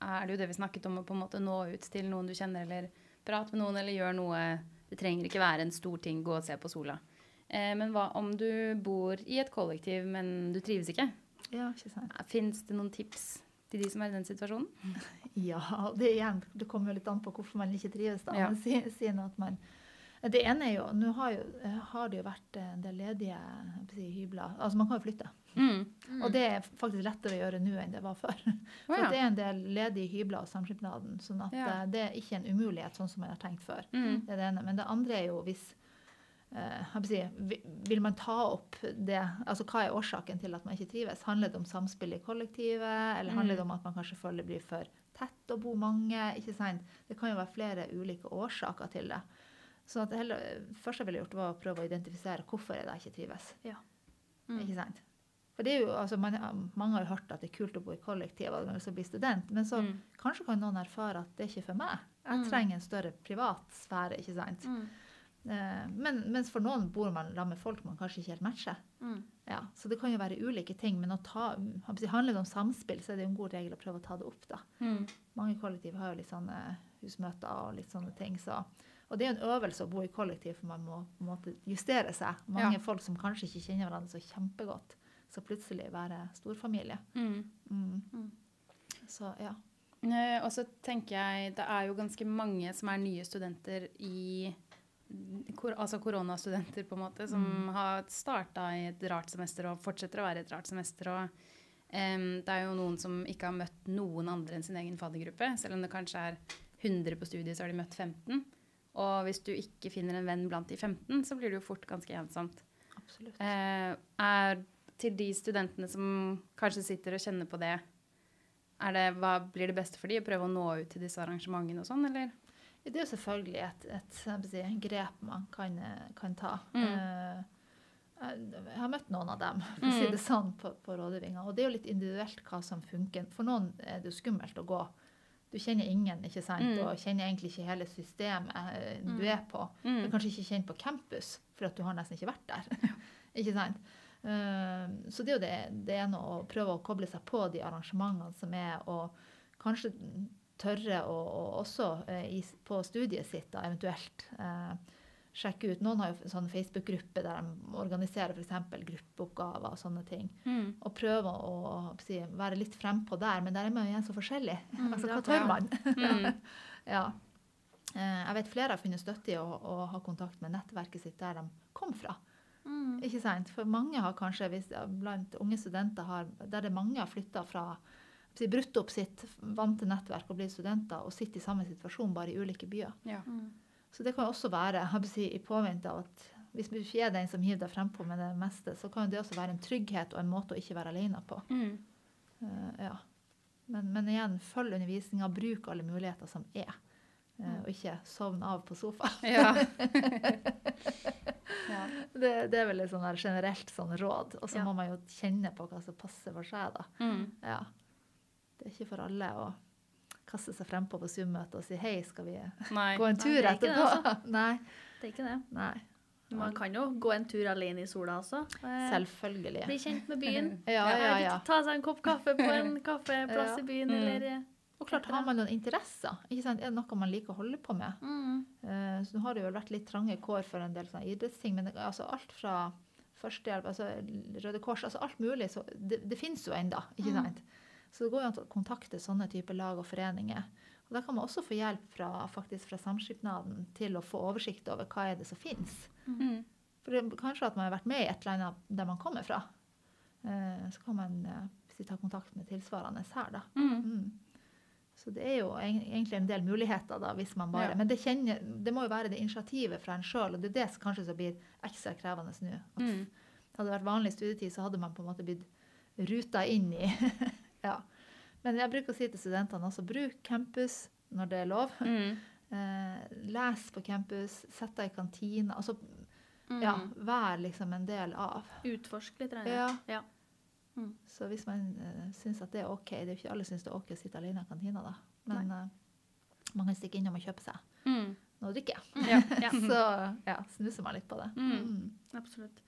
er det jo det vi snakket om, å på en måte nå ut til noen du kjenner, eller prate med noen, eller gjøre noe Det trenger ikke være en stor ting, gå og se på sola. Uh, men hva om du bor i et kollektiv, men du trives ikke? Ja, ikke sant. Fins det noen tips til de som er i den situasjonen? [LAUGHS] Ja, det igjen, det kommer jo litt an på hvorfor man ikke trives. da, Ja. men si, si nå at man Det ene er jo Nå har, jo, eh, har det jo vært en del ledige si, hybler. Altså, man kan jo flytte. Mm. Og det er faktisk lettere å gjøre nå enn det var før. Oh, ja. at det er en del ledige hybler hos samskipnaden. Sånn at Ja. eh, det er ikke en umulighet, sånn som man har tenkt før. Mm. Det er det ene. Men det andre er jo hvis eh, si, vil man ta opp det altså Hva er årsaken til at man ikke trives? Handler det om samspill i kollektivet, eller handler det om at man kanskje føler det blir for tett å bo mange? ikke sant? Det kan jo være flere ulike årsaker til det. Så at det første jeg ville gjort, var å prøve å identifisere hvorfor jeg jeg ikke trives. Mm. Ikke sant? For det er jo, altså, man, Mange har jo hørt at det er kult å bo i kollektiv og altså, bli student, men så Mm. kanskje kan noen erfare at det er ikke for meg. Jeg Mm. trenger en større privat sfære. ikke sant? Mm. Eh, men, mens for noen bor man sammen med folk man kanskje ikke helt matcher. Mm. Ja, så det kan jo være ulike ting, men å ta, handler det om samspill, så er det jo en god regel å prøve å ta det opp. da. Mm. Mange kollektiv har jo litt sånne husmøter og litt sånne ting. Så. Og det er jo en øvelse å bo i kollektiv, for man må på en måte justere seg. Mange Ja. folk som kanskje ikke kjenner hverandre så kjempegodt, så plutselig være storfamilie. Mm. Mm. Mm. Så ja. Eh, Og så tenker jeg det er jo ganske mange som er nye studenter i kor, Altså koronastudenter, på en måte, som Mm. har starta i et rart semester og fortsetter å være i et rart semester. Og um, det er jo noen som ikke har møtt noen andre enn sin egen faddergruppe. Selv om det kanskje er 100 på studiet, så har de møtt 15. Og hvis du ikke finner en venn blant de 15, så blir det jo fort ganske ensomt. Absolutt. Eh, er til de studentene som kanskje sitter og kjenner på det, er det hva blir det beste for de å prøve å nå ut til disse arrangementene og sånn, eller? Det er jo selvfølgelig et, et si, grep man kan, kan ta. Mm. Eh, jeg har møtt noen av dem for å si Mm. det sånn, på, på rådgivninga. Og det er jo litt individuelt hva som funker. For noen er det jo skummelt å gå. Du kjenner ingen, ikke sant? Mm. og kjenner egentlig ikke hele systemet eh, du Mm. er på. Du Mm. er kanskje ikke kjent på campus, for at du har nesten ikke vært der. [LAUGHS] ikke sant? Eh, så det er jo det, det ene å prøve å koble seg på de arrangementene som er, og kanskje tørre å, å også eh, i, på studiet sitt da, eventuelt eh, sjekke ut. Noen har jo en sånn Facebook-gruppe der de organiserer f.eks. gruppeoppgaver og sånne ting. Mm. Og prøver å, å si, være litt frempå der, men der er man jo igjen så forskjellig. Mm, [LAUGHS] altså, hva tør man? Mm. [LAUGHS] Ja. Eh, Jeg vet flere har funnet støtte i å, å ha kontakt med nettverket sitt der de kom fra. Mm. Ikke sant? For mange har kanskje, hvis, blant unge studenter har, der det mange har flytta fra brutt opp sitt vante nettverk og blitt studenter, og sitter i samme situasjon, bare i ulike byer. Ja. Så det kan også være si, i påvente av at hvis du ikke er den som hiver deg frempå med det meste, så kan det også være en trygghet og en måte å ikke være alene på. Mm. Uh, ja. men, men igjen, følg undervisninga, bruk alle muligheter som er. eh, og ikke sovn av på sofa. [LAUGHS] Ja. [LAUGHS] ja. Det, det er vel et sånn generelt sånn råd. Og så må man jo kjenne på hva som passer for seg. da. Mm. Ja. Det er ikke for alle å kaste seg frempå på Zoom-møtet og si hei, skal vi Nei. gå en Nei, tur det er ikke det, etterpå? [LAUGHS] Nei. Det er ikke det. Nei. Man kan jo gå en tur alene i sola også. Eh, Selvfølgelig. Bli kjent med byen. [LAUGHS] Ja, ja, ja. Ta seg en kopp kaffe på en [LAUGHS] kaffeplass Ja. i byen, Mm. eller eh, Og klart, har man noen interesser, ikke sant? er det noe man liker å holde på med? mm. Eh, så nå har det jo vært litt trange kår for en del sånne idrettsting, men det, altså alt fra førstehjelp, altså Røde Kors, altså alt mulig, så det, det finnes jo ennå, ikke Mm. Så det går jo an å kontakte sånne typer lag og foreninger. Og da kan man også få hjelp fra, faktisk fra Samskipnaden til å få oversikt over hva er det som finnes. Mm. For det, kanskje at man har vært med i et eller annet der man kommer fra. Eh, så kan man eh, hvis ta kontakt med tilsvarende her, da. Mm. Mm. Så det er jo egentlig en del muligheter, da, hvis man bare Ja. Men det, kjenner, det må jo være det initiativet fra en sjøl, og det er det som kanskje som blir ekstra krevende nå. At Mm. Hadde det vært vanlig studietid, så hadde man på en måte blitt ruta inn i [LAUGHS] Ja. Men jeg bruker å si til studentene også bruk campus når det er lov. Mm. [LAUGHS] Eh, les på campus, sett deg i kantina. Altså, Mm. ja, vær liksom en del av. Utforsk litt. Ja. Ja. Så hvis man uh, syns at det er OK Det er jo ikke alle syns det er OK å sitte alene i kantina, da. Men uh, man kan stikke innom og kjøpe seg Mm. noe å drikke. Ja. Ja. [LAUGHS] Så ja, snuser man litt på det. Mm. Mm. Absolutt.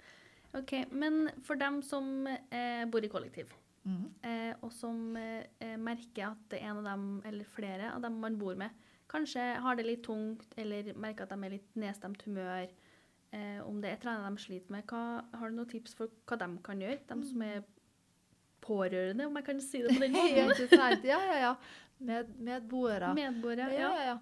OK. Men for dem som eh, bor i kollektiv, Mm. eh, og som eh, merker at en av dem, eller flere av dem man bor med, kanskje har det litt tungt, eller merker at de er litt nedstemt humør, eh, om det er et de sliter med, hva, har du noen tips for hva de kan gjøre? De som er pårørende, om jeg kan si det på den [LAUGHS] måten? Ja, ja, ja. Med, medboere. medboere Ja, Ja. ja, ja.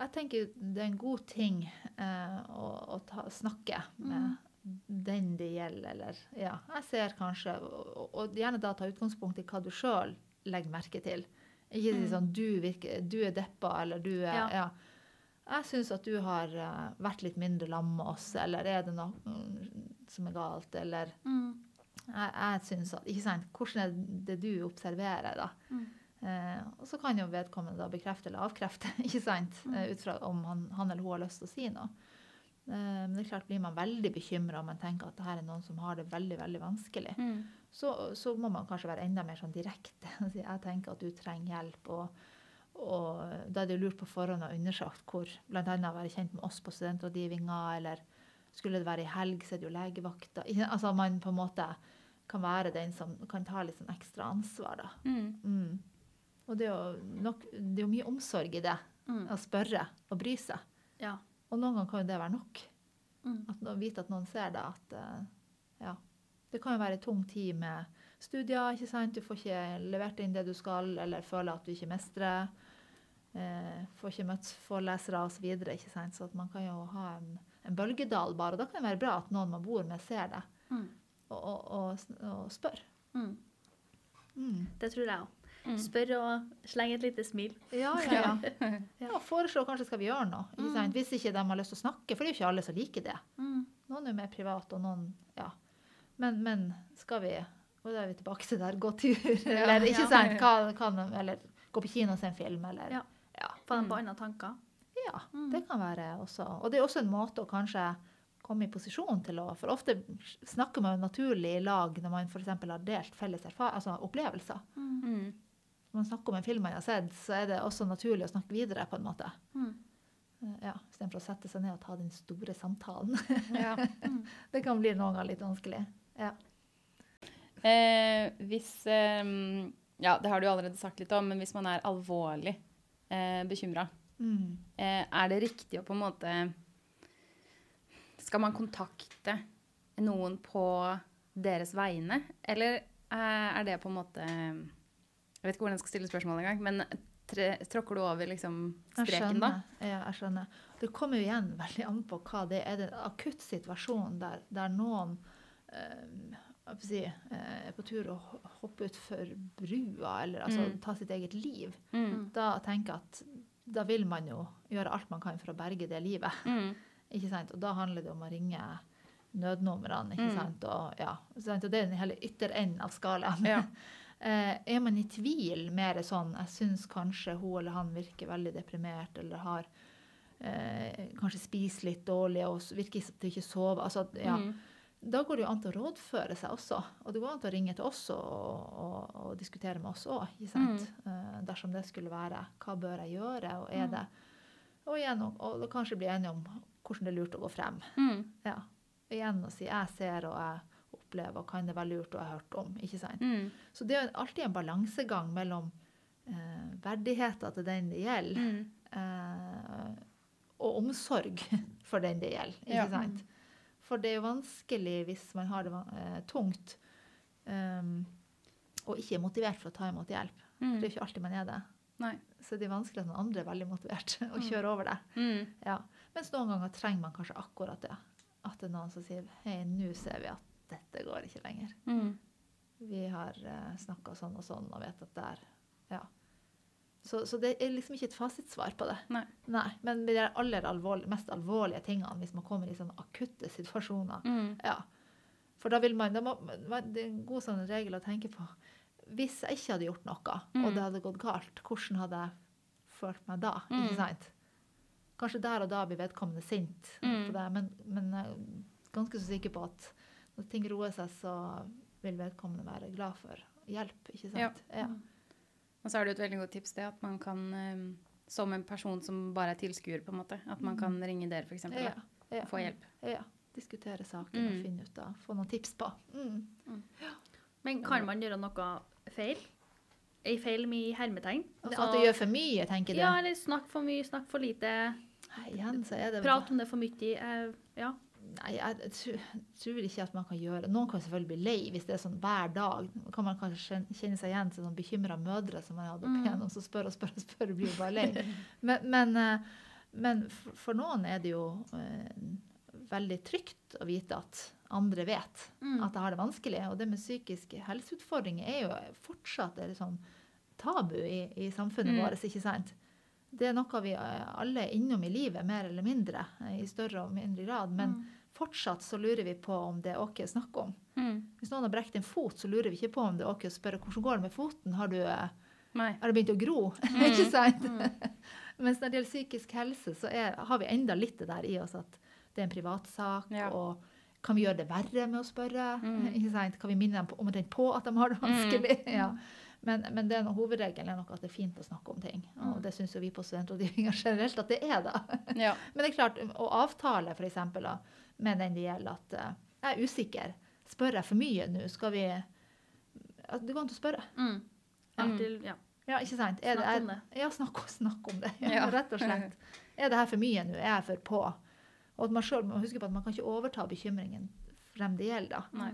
Jeg tenker det er en god ting eh, å, å ta, snakke med den det gjelder, eller Ja, jeg ser kanskje Og, og gjerne da ta utgangspunkt i hva du sjøl legger merke til. Ikke si Mm. sånn du, virker, du er deppa, eller du er Ja. Ja. Jeg syns at du har eh, vært litt mindre lam med oss, eller er det noe mm, som er galt, eller Mm. jeg, jeg synes at, ikke sant, Hvordan er det du observerer, da? Mm. Eh, og så kan jo vedkommende da bekrefte eller avkrefte, [LAUGHS] ikke sant? Mm. Eh, ut fra om han, han eller hun har lyst til å si noe. Eh, men det er klart blir man veldig bekymra om man tenker at det her er noen som har det veldig veldig vanskelig. Mm. så, så må man kanskje være enda mer sånn direkte. [LAUGHS] Jeg tenker at du trenger hjelp. Og, og da er det lurt på forhånd å undersøke hvor bl.a. være kjent med oss på studentrådgivninga, eller skulle det være i helg, så er det jo legevakta. Altså man på en måte kan være den som kan ta litt sånn ekstra ansvar, da. Mm. Mm. Og det er, jo nok, det er jo mye omsorg i det. Mm. Å spørre og bry seg. Ja. Og noen ganger kan jo det være nok. Mm. At, å vite at noen ser det. At eh, ja. Det kan jo være en tung tid med studier. ikke sant? Du får ikke levert inn det du skal, eller føler at du ikke mestrer. Eh, får ikke møtt forelesere osv. Så, videre, ikke sant? så man kan jo ha en, en bølgedal bare. Og da kan det være bra at noen man bor med, ser det Mm. og, og, og, og spør. Mm. Mm. Det tror jeg òg. Mm. Spør og sleng et lite smil. Ja, [LAUGHS] ja, ja. ja foreslå kanskje skal vi gjøre noe. Ikke Mm. Hvis ikke de har lyst til å snakke, for det er jo ikke alle som liker det. Mm. Noen er mer private, og noen Ja. Men, men skal vi Og da er vi tilbake til der gå tur, [LAUGHS] eller ikke sant? Hva, kan, eller gå på kino og se en film, eller Ja. ja. Få dem på andre tanker. ja. Mm. Det kan være også. Og det er også en måte å kanskje komme i posisjon til å For ofte snakker man jo naturlig i lag når man f.eks. har delt felles erfar altså opplevelser. Mm. Når man snakker om en film man har sett, så er det også naturlig å snakke videre, på en måte. Mm. Eh, Ja, Istedenfor å sette seg ned og ta den store samtalen. Ja. [LAUGHS] Mm. det kan bli noen ganger litt vanskelig. Ja. Eh, hvis eh, Ja, det har du allerede sagt litt om, men hvis man er alvorlig eh, bekymra, Mm. eh, er det riktig å på en måte Skal man kontakte noen på deres vegne, eller eh, er det på en måte Jeg vet ikke hvordan jeg skal stille spørsmålet engang, men tre, tråkker du over liksom streken da? Ja, jeg skjønner. Det kommer jo igjen veldig an på hva det er. Er det en akutt situasjon der, der noen øh, si, eh, er på tur å ho- hoppe utfor brua, eller altså Mm. ta sitt eget liv, Mm. da tenker jeg at da vil man jo gjøre alt man kan for å berge det livet. Mm. [LAUGHS] Ikke sant? Og da handler det om å ringe nødnumrene. ikke Mm. sant? Og, ja, og det er den hele ytterenden av skalaen. Ja. [LAUGHS] Eh, er man i tvil mer sånn Jeg syns kanskje hun eller han virker veldig deprimert, eller har eh, kanskje spiser litt dårlig og virker som de ikke sover. Altså, ja. Mm. Da går det jo an til å rådføre seg også. Og det går an til å ringe til oss og, og, og diskutere med oss òg, eh, dersom det skulle være. Hva bør jeg gjøre, og er Mm. det Og igjen, og, kanskje bli enige om hvordan det er lurt å gå frem. Mm. Ja. Igjen å si 'jeg ser og jeg opplever', og kan det være lurt å ha hørt om. ikke sant? Mm. Så det er alltid en balansegang mellom eh, verdigheten til den det gjelder, Mm. eh, og omsorg [LAUGHS] for den det gjelder. ikke Ja. sant? For det er jo vanskelig hvis man har det eh, tungt um, og ikke er motivert for å ta imot hjelp. Mm. det er jo ikke alltid man er det. Nei. Så det er vanskelig at noen andre er veldig motivert [LAUGHS] og Mm. kjører over det. Mm. Ja. Mens noen ganger trenger man kanskje akkurat det. At det er noen som sier hei, nå ser vi at dette går ikke lenger. Mm. Vi har uh, snakka sånn og sånn og vet at det er Ja. Så, så det er liksom ikke et fasitsvar på det. Nei. Men de aller alvorlig, mest alvorlige tingene, hvis man kommer i sånne akutte situasjoner, Mm. ja. For da vil man, da må, det er en god sånn regel å tenke på. Hvis jeg ikke hadde gjort noe, Mm. og det hadde gått galt, hvordan hadde jeg følt meg da? Mm. Ikke sant? Kanskje der og da blir vedkommende sint Mm. på det, men, men jeg er ganske så sikker på at når ting roer seg, så vil vedkommende være glad for hjelp. Ikke sant? Ja. Og så er det jo et veldig godt tips det at man kan, eh, som en person som bare er tilskuer, på en måte, at man kan ringe dere for eksempel, Ja. Ja. og få hjelp. ja. Diskutere saken Mm. og finne ut av, få noen tips på. Mm. Men kan man gjøre noe feil? Ei feil med hermetegn? Altså, at du gjør for mye, tenker du? Ja, eller snakk for mye, snakk for lite. Nei, Igjen så er det Prat om det for mye. eh, ja. Nei, jeg, tror, ikke at man kan gjøre Noen kan selvfølgelig bli lei hvis det er sånn hver dag. Kan man kanskje kjenne- seg igjen til sånn bekymra mødre som man hadde opp Mm. igjennom, som spør og spør og spør og blir bare lei. Men, men, eh, men for, noen er det jo eh, veldig trygt å vite at andre vet Mm. at jeg har det vanskelig. Og det med psykiske helseutfordringer er jo fortsatt et sånn tabu i, i samfunnet Mm. vårt, ikke sant? Det er noe vi eh, alle er innom i livet, mer eller mindre, i større og mindre grad. Men Mm. Fortsatt så lurer vi på om det er OK å snakke om. Mm. Hvis noen har brekt en fot, så lurer vi ikke på om det er OK å spørre hvordan går det med foten. Har du, eh, har du begynt å gro? [LAUGHS] ikke sant? [LAUGHS] Mens når det gjelder psykisk helse, så er, har vi enda litt det der i oss at det er en privatsak. Ja. Og Kan vi gjøre det verre med å spørre? Mm. [LAUGHS] Kan vi minne dem på, omtrent på at de har det vanskelig? Ja. Men, men det er noe, hovedregelen er nok at det er fint å snakke om ting. Og Mm. det syns jo vi på studentrådgivninga generelt at det er, da. Ja. Men det er klart, å avtale for eksempel, da, med den det gjelder at eh, jeg er usikker. Spør jeg for mye nå? Skal vi at Det går an å spørre. Mm. Alltid, ja. Ja, ikke sant? Snakk om det. Ja, snakk, snakk om det. [LAUGHS] Ja. Rett og slett. Er det her for mye nå? Er jeg for på? Og at man selv må huske på at man kan ikke overta bekymringen frem det gjelder. da. Nei.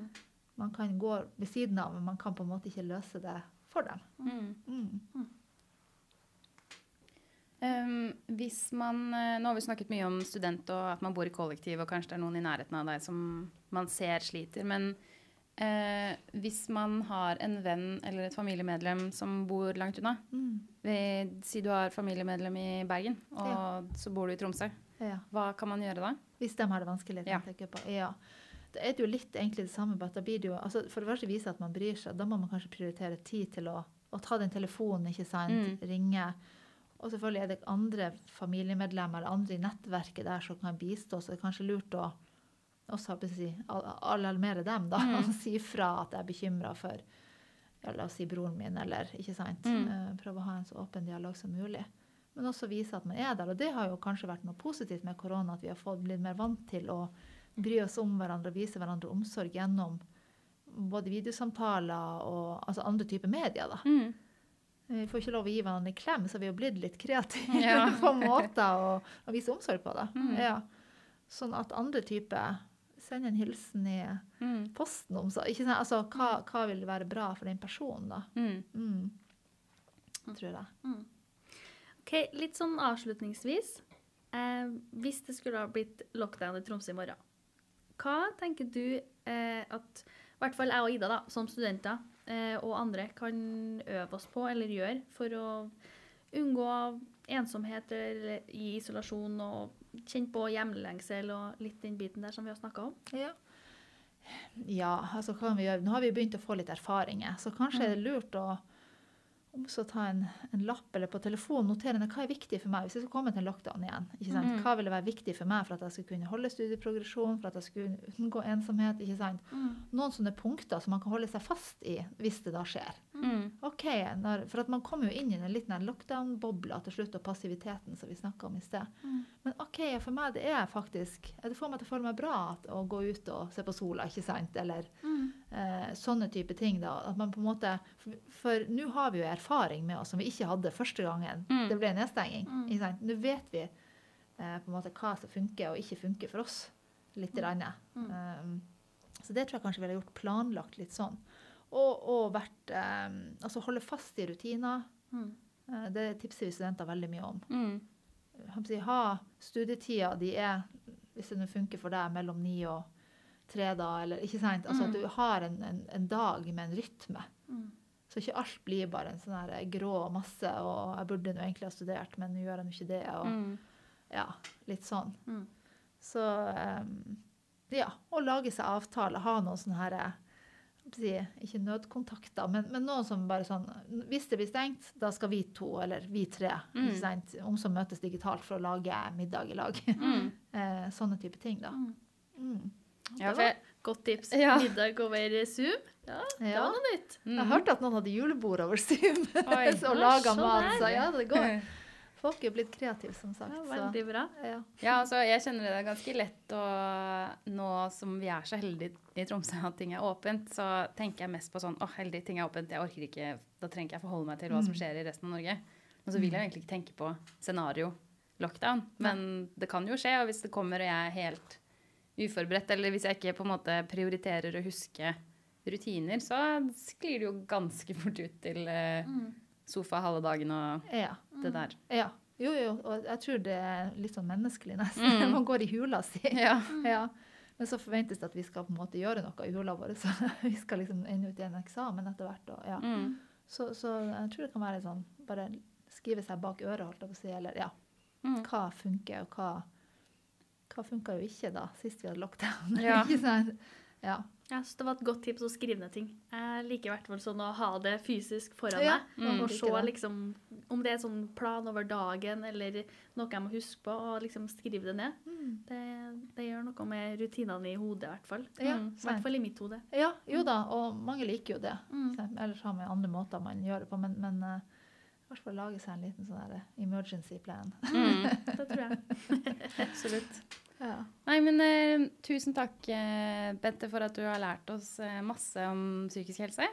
Man kan gå ved siden av, men man kan på en måte ikke løse det for dem. Mm. Mm. Um, hvis man, eh, nå har vi snakket mye om student og at man bor i kollektiv, og kanskje det er noen i nærheten av deg som man ser sliter. Men uh, hvis man har en venn eller et familiemedlem som bor langt unna Mm. ved, Si du har familiemedlem i Bergen, og så bor du i Tromsø. Ja. Hva kan man gjøre da? Hvis de har det vanskelig. Ja. tenker jeg på. Ja. Det er jo litt egentlig det samme, at da blir det jo altså For det første vise at man bryr seg. Da må man kanskje prioritere tid til å, å ta den telefonen, ikke sant. Mm. Ringe. Og selvfølgelig er det andre familiemedlemmer eller andre i nettverket der som kan bistå, så det er kanskje lurt å også si, alarmere dem, da. Mm. Og si fra at jeg er bekymra for ja, la oss si broren min, eller ikke sant. Mm. Eh, Prøve å ha en så åpen dialog som mulig. Men også vise at man er der. Og det har jo kanskje vært noe positivt med korona, at vi har fått blitt mer vant til å bry oss om hverandre og vise hverandre omsorg gjennom både videosamtaler og altså andre typer medier. da. Mm. Vi får ikke lov å gi hverandre en klem, så vi har blitt litt kreative Ja. [LAUGHS] på måter å, å vise omsorg på. da. Mm. Ja. Sånn at andre typer Send en hilsen i Mm. posten om så, ikke sant? Altså, hva, hva vil være bra for den personen, da? Mm. Mm. Tror jeg. Ok, Litt sånn avslutningsvis. Eh, hvis det skulle ha blitt lockdown i Tromsø i morgen, hva tenker du eh, at i hvert fall jeg og Ida da, som studenter eh, og andre kan øve oss på eller gjøre for å unngå ensomhet eller i isolasjon og kjenne på hjemlengsel og litt den biten der som vi har snakka om? Ja. ja, altså kan vi gjøre? Nå har vi begynt å få litt erfaringer, så kanskje er det lurt å om så ta en, en lapp eller på telefonen notere ned hva er viktig for meg hvis jeg skal komme til en lockdown igjen. Ikke sant? Mm. Hva vil være viktig for meg for at jeg skal kunne holde studieprogresjon, for at jeg skulle unngå ensomhet. ikke sant? Noen sånne punkter som man kan holde seg fast i hvis det da skjer. Mm. Ok, når, For at man kommer jo inn i en liten lockdown-bobla til slutt, og passiviteten som vi snakka om i sted. Mm. Men ok, for meg det er faktisk Det får meg til å føle meg bra å gå ut og se på sola, ikke sant? Eller eh, sånne type ting. da, at man på en måte, For, nå har vi jo erfaring med oss som vi ikke hadde første gangen Mm. det ble nedstenging. Mm. Nå vet vi eh, på en måte hva som funker og ikke funker for oss. litt grann. Mm. Um, så det tror jeg kanskje vi ville gjort planlagt litt sånn. Og, og vært, um, altså holde fast i rutiner. Mm. Eh, det tipser vi studenter veldig mye om. Mm. Ha studietida de er, hvis det nå funker for deg, mellom ni og tre da, eller ikke sant? Altså Mm. at du har en, en, en dag med en rytme. Mm. Så ikke alt blir bare en sånn her grå masse, og jeg burde nå egentlig ha studert, men nå gjør jeg nå ikke det, og Mm. ja, litt sånn. Mm. Så um, ja, å lage seg avtaler, ha noen sånne her, ikke nødkontakter, men, men noen som bare sånn, hvis det blir stengt, da skal vi to, eller vi tre, Mm. om som møtes digitalt for å lage middag i lag. Mm. [LAUGHS] eh, sånne type ting da. Mm. Mm. Ja, Det for jeg, Godt tips. Ja. Middag over Zoom. Ja, det Ja. var noe nytt. mm. Jeg hørte at noen hadde julebord over Zoom Oi. og laga [LAUGHS] så mat, så ja, det går. [LAUGHS] Folk er blitt kreative, som sagt. Ja, veldig bra. ja. Ja, altså, jeg kjenner det er ganske lett å Nå som vi er så heldige i Tromsø at ting er åpent, så tenker jeg mest på sånn Å, heldig, ting er åpent. Jeg orker ikke Da trenger ikke jeg forholde meg til hva som Mm. skjer i resten av Norge. Og så vil jeg egentlig ikke tenke på scenario lockdown. Men det kan jo skje, og hvis det kommer og jeg er helt uforberedt, eller hvis jeg ikke på en måte prioriterer å huske rutiner, så sklir det jo ganske fort ut til eh, Mm. sofa halve dagen og ja. det der. Ja. Jo, jo, og jeg tror det er litt sånn menneskelig nesten. Mm. [LAUGHS] Man går i hula si. [LAUGHS] Ja. [LAUGHS] Ja. Men så forventes det at vi skal på en måte gjøre noe i hula vår. Så vi skal liksom ende ut i en eksamen etter hvert. Og, ja. Mm. så, så jeg tror det kan være sånn bare skrive seg bak øret, holdt jeg på å si. Eller ja, Mm. hva funker, og hva, hva funka jo ikke da, sist vi hadde lockdown. Ja. [LAUGHS] ikke sant? Ja. Jeg synes det var et godt tips å skrive ned ting. Jeg liker i hvert fall sånn å ha det fysisk foran Ja, meg. mm, og se liksom om det er sånn plan over dagen eller noe jeg må huske på, og liksom skrive det ned. Mm. Det, det gjør noe med rutinene i hodet, i hvert fall. Ja, Mm, I hvert fall i mitt hode. Ja, jo da, og mange liker jo det. Mm. Ellers har man andre måter man gjør det på, men, men eh, i hvert fall lage seg en liten sånn emergency plan. Mm, [LAUGHS] Det tror jeg. [LAUGHS] absolutt. Ja. Nei, men uh, tusen takk, uh, Bente, for at du har lært oss uh, masse om psykisk helse.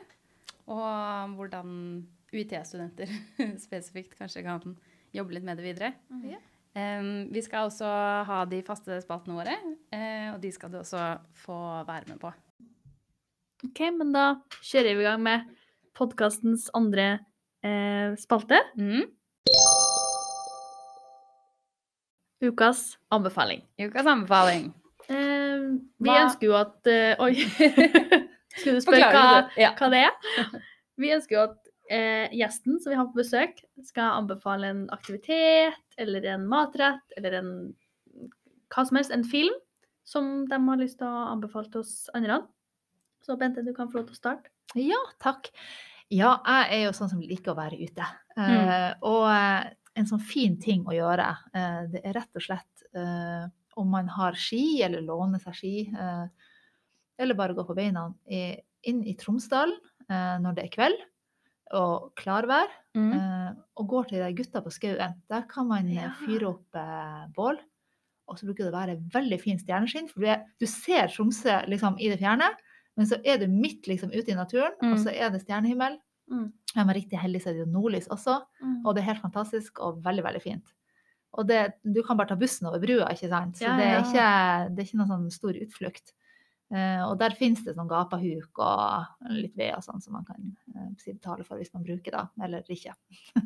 Og hvordan UiT-studenter [LAUGHS] spesifikt kanskje kan jobbe litt med det videre. Ja. Um, vi skal også ha de faste spaltene våre, eh, og de skal du også få være med på. OK, men da kjører vi i gang med podkastens andre eh, spalte. Mm. Ukas anbefaling. Ukas anbefaling. Eh, vi Hva- ønsker jo at uh, Oi. [LAUGHS] Skulle du spørre hva, det? Ja. hva det er? [LAUGHS] Vi ønsker jo at eh, gjesten som vi har på besøk, skal anbefale en aktivitet eller en matrett eller en hva som helst, en film som de har lyst til å anbefale til oss andre. Så Bente, du kan få lov til å starte. Ja, takk. Ja, jeg er jo sånn som liker å være ute. Eh, og eh, en sånn fin ting å gjøre, eh, det er rett og slett eh, om man har ski, eller låner seg ski, eh, eller bare går på beina, inn i Tromsdalen når det er kveld og klarvær, Mm. og går til de gutta på skauen. Der kan man Ja. fyre opp bål. Og så bruker det å være veldig fin stjerneskinn, for du, er, du ser Tromsø liksom, i det fjerne, men så er du midt liksom, ute i naturen, Mm. og så er det stjernehimmel. Mm. Er man riktig heldig, så er det jo nordlys også, og det er helt fantastisk og veldig, veldig fint. Og det, du kan bare ta bussen over brua, ikke sant? Så Ja, det, er ikke, det er ikke noen sånn stor utflukt. Uh, og der finnes det sånn gapahuk og litt ved og sånn som man kan uh, betale for hvis man bruker det, eller ikke.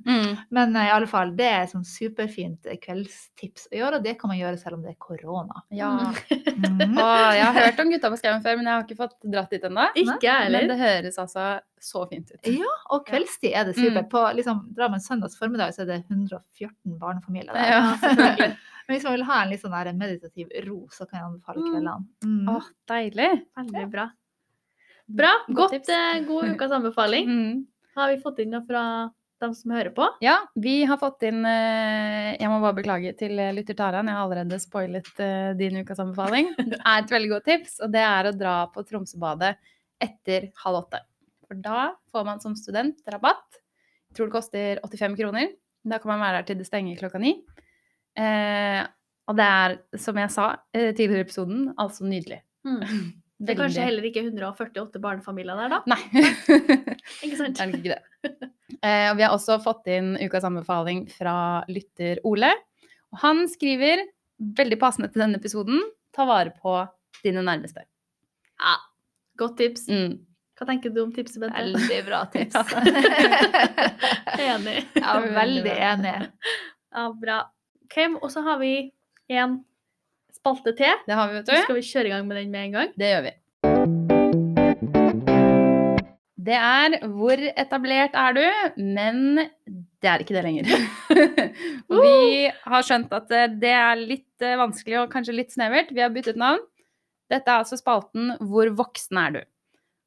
Mm. [LAUGHS] Men uh, i alle fall, det er sånn superfint kveldstips å gjøre, og det kan man gjøre selv om det er korona. Ja. Mm. [LAUGHS] Og jeg har hørt om Gutta på skauen før, men jeg har ikke fått dratt dit ennå. Ikke jeg Men det høres altså så fint ut. Ja, og kveldstid er det supert. Mm. På, liksom, Drammen man søndags formiddag, så er det 114 barnefamilier der. Ja. [LAUGHS] Men hvis man vil ha en litt sånn der meditativ ro, så kan jeg anbefale Mm. kveldene. Mm. Åh, deilig. Veldig bra. Bra. Godt Godt, eh, god [LAUGHS] ukas anbefaling. Mm. Har vi fått inn noe fra dem som hører på? Ja, vi har fått inn eh, Jeg må bare beklage til eh, lytter Taran, jeg har allerede spoilet eh, din ukas anbefaling. [LAUGHS] Det er et veldig godt tips, og det er å dra på Tromsøbadet etter halv åtte. For da får man som student rabatt. Jeg tror det koster 85 kroner. Da kan man være her til det stenger klokka ni. Eh, og det er, som jeg sa eh, tidligere i episoden, altså nydelig. [LAUGHS] Det er kanskje heller ikke 148 barnefamilier der, da? Nei. [LAUGHS] Ikke sant? Det er ikke det. Eh, vi har også fått inn ukas anbefaling fra lytter Ole. Og han skriver, veldig passende til denne episoden, ta vare på dine nærmeste. Ja, godt tips. Mm. Hva tenker du om tipset, Bente? Veldig bra [LAUGHS] tips. [LAUGHS] Enig. ja, veldig enig. Ja, bra. Ok, og så har vi en spalte til. Det har vi, vet Så du. skal vi kjøre i gang med den med en gang. Det gjør vi. Det er 'Hvor etablert er du?' Men det er ikke det lenger. [LAUGHS] Vi har skjønt at eh, det er litt eh, vanskelig og kanskje litt snevert. Vi har byttet navn. Dette er altså spalten 'Hvor voksen er du?'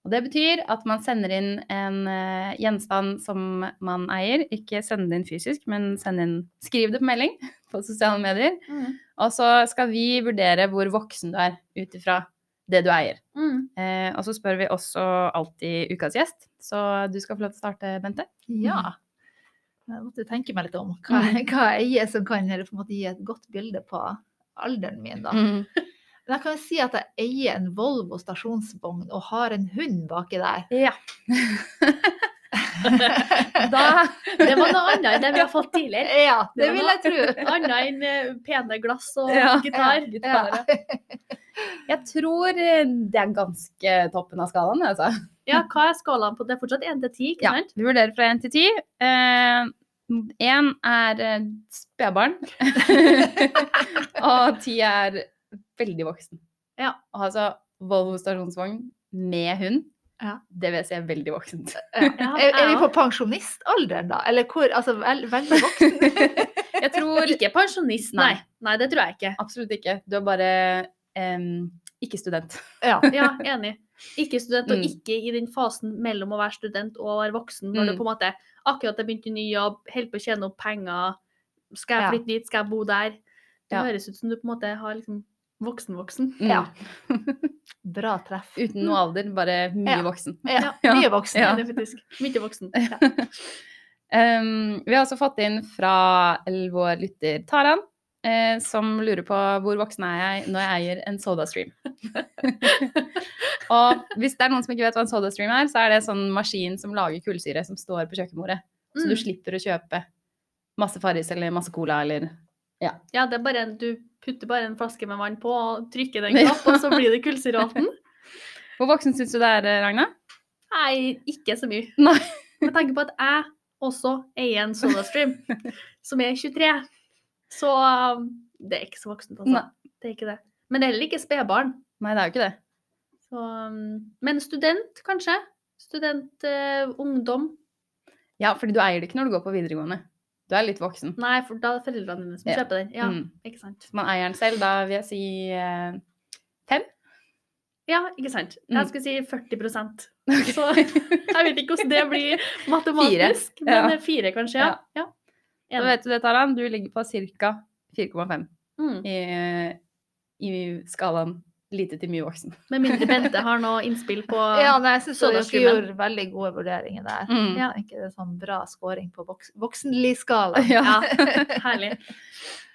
Og det betyr at man sender inn en uh, gjenstand som man eier. Ikke send det inn fysisk, men inn, skriv det på melding [LAUGHS] på sosiale medier. Mm. Og så skal vi vurdere hvor voksen du er ut ifra det du eier. Mm. Uh, og så spør vi også alltid ukas gjest. Så du skal få lov til å starte, Bente. Ja. Jeg måtte tenke meg litt om hva, hva jeg eier som kan eller på en måte gi et godt bilde på alderen min. da. Mm. Men jeg kan jo si at jeg eier en Volvo stasjonsvogn og har en hund baki der. Ja. [LAUGHS] da Det var noe annet enn det vi har fått tidligere. Ja, det det vil jeg tro. [LAUGHS] Annet enn eh, pene glass og Ja, gitar. gitar, Jeg tror eh, det er ganske toppen av skalaen, altså. Ja, hva er skalaen på det? er fortsatt 1 til 10, ikke sant? Ja, vi vurderer fra 1 til 10. Én er eh, spedbarn, [LAUGHS] og ti er veldig voksen. Ja. Altså Volvo stasjonsvogn med hund, Ja. det vil jeg si er veldig voksent. Ja. [LAUGHS] Er, er vi på pensjonistalderen, da? Eller hvor? Altså vel, veldig voksen? [LAUGHS] Jeg tror Ikke pensjonist, nei. Nei. Nei, det tror jeg ikke. absolutt ikke. Du er bare um, ikke student. Ja. [LAUGHS] Ja, enig. Ikke student, og Mm. ikke i den fasen mellom å være student og å være voksen, når Mm. du på en måte akkurat har begynt i ny jobb, holder på å tjene opp penger, skal jeg Ja. flytte dit, skal jeg bo der? Det Ja. høres ut som du på en måte har liksom voksen-voksen. Mm. Ja. [LAUGHS] Bra treff. Uten noe alder, bare mye Ja. voksen. Ja, Ja. mye voksen. Ja. Det faktisk mye voksen. [LAUGHS] Um, vi har også fått inn fra vår lytter Taran, eh, som lurer på hvor voksen er jeg når jeg eier en SodaStream. [LAUGHS] og hvis det er noen som ikke vet hva en SodaStream er, så er det en sånn maskin som lager kullsyre som står på kjøkkenbordet. Så du Mm. slipper å kjøpe masse Farris eller masse cola eller Ja, det er bare en, du putter bare en flaske med vann på og trykker den [LAUGHS] knapp, og så blir det kullsyrevann. [LAUGHS] Hvor voksen syns du det er, Ragna? Nei, ikke så mye. Nei. [LAUGHS] Med tanke på at jeg også eier en SodaStream, som er 23, så um, det er ikke så voksent, altså. Nei. Det er ikke det. Men det er heller ikke spedbarn. Nei, det er jo ikke det. Så, um, men student, kanskje? Student, eh, ungdom? Ja, fordi du eier det ikke når du går på videregående. Du er litt voksen. Nei, for da er det foreldrene dine som Ja. kjøper den. Ja, Mm. ikke sant. Man eier den selv, da vil jeg si eh, fem. Ja, ikke sant. Mm. Jeg skulle si 40 Så jeg vet ikke hvordan det blir matematisk, Fire. Ja. men fire kanskje, ja. ja. Da vet du det, Taran. Du ligger på ca. 4,5 Mm. i, i skalaen lite til mye voksen. [LAUGHS] Med mindre Bente har noe innspill på [LAUGHS] Ja, nei, jeg syns dere gjorde veldig gode vurderinger der. Mm. Ja, ikke det er sånn bra scoring på voks voksenliskala. [LAUGHS] Ja. Ja, herlig.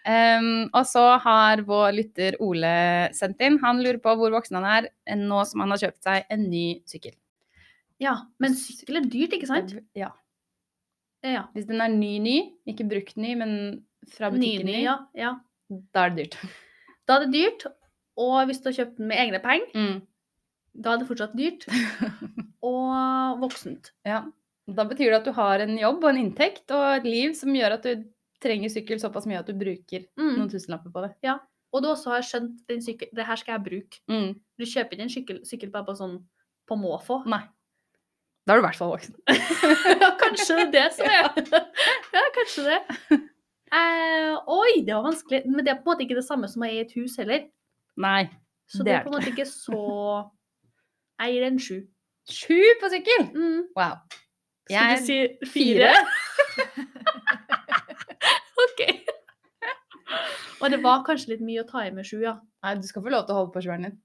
Um, og så har vår lytter Ole sendt inn. Han lurer på hvor voksen han er eh, nå som han har kjøpt seg en ny sykkel. Ja, men sykkel er dyrt, ikke sant? Ja. Ja. Hvis den er ny-ny, ikke brukt ny, men fra butikken Ny, ny, ja, ja. da er det dyrt. Da er det dyrt, og hvis du har kjøpt den med egne penger, Mm. da er det fortsatt dyrt. [LAUGHS] Og voksent. Ja. Da betyr det at du har en jobb og en inntekt og et liv som gjør at du trenger sykkel såpass mye at du bruker Mm. noen tusenlapper på det. Og du også har skjønt den sykkel, det her skal jeg bruke. Mm. Du kjøper ikke en sykkel, sykkel bare på sånn på måfå. Nei. Da er du i hvert fall voksen. [LAUGHS] ja, kanskje det er det som er Ja, kanskje det. [LAUGHS] Eh, oi, det var vanskelig. Men det er på en måte ikke det samme som å eie et hus heller. Nei. Så Det det er på en måte ikke så Jeg gir en sju. Sju på sykkel! Mm. Wow. Skal Jeg- du si fire? [LAUGHS] OK. [LAUGHS] Og det var kanskje litt mye å ta i med sju, ja. Nei, du skal få lov til å holde på sjueren din.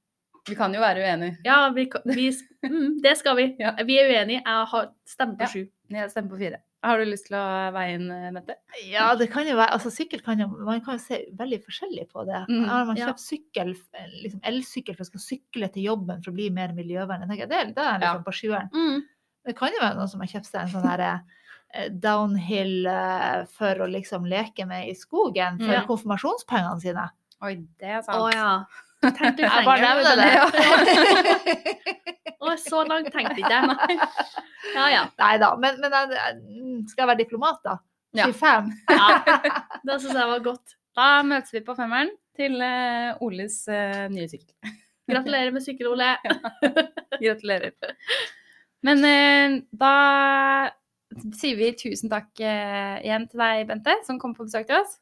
Vi kan jo være uenige. Ja, vi, vi, mm, det skal vi. [LAUGHS] Ja. Vi er uenige. Jeg har stemt på Ja. sju. Jeg stemmer på fire. Har du lyst til å veie inn, Mette? Ja, det kan jo være Altså, sykkel kan jo Man kan jo se veldig forskjellig på det. Mm, Har man ja. kjøpt sykkel, liksom elsykkel for å skal sykle til jobben for å bli mer miljøvennlig, det, det er liksom på sjueren. Mm. Det kan jo være noen som har kjøpt seg en sånn her eh, downhill eh, for å liksom leke med i skogen for Ja. konfirmasjonspengene sine. Oi, det er sant. Å ja. Tenkte Jeg bare nevner det. [LAUGHS] Å, så langt tenkte ikke jeg. Ja, ja. Nei da, men, men jeg- skal jeg være diplomat, da? Ja. 25? ja. [LAUGHS] Det syns jeg var godt. Da møtes vi på femmeren til eh, Oles eh, nye sykkel. Gratulerer med sykkel, Ole. Gratulerer. Men eh, da sier vi tusen takk eh, igjen til deg, Bente, som kom på besøk til oss.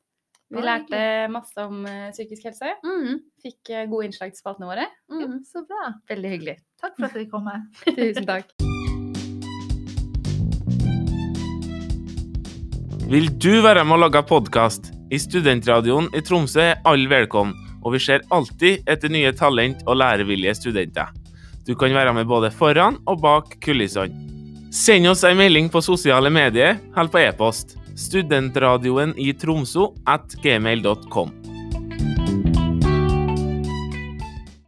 Vi lærte masse om eh, psykisk helse. Mm. Fikk eh, gode innslag til spaltene våre. Mm. Så bra. Veldig hyggelig. Takk for at du kom. Med. [LAUGHS] [LAUGHS] Tusen takk. Vil du være med å lage podkast? I Studentradioen i Tromsø er alle velkommen, og vi ser alltid etter nye talent og lærevillige studenter. Du kan være med både foran og bak kulissene. Send oss en melding på sosiale medier eller på e-post. Studentradioen i Tromsø at gmail.com.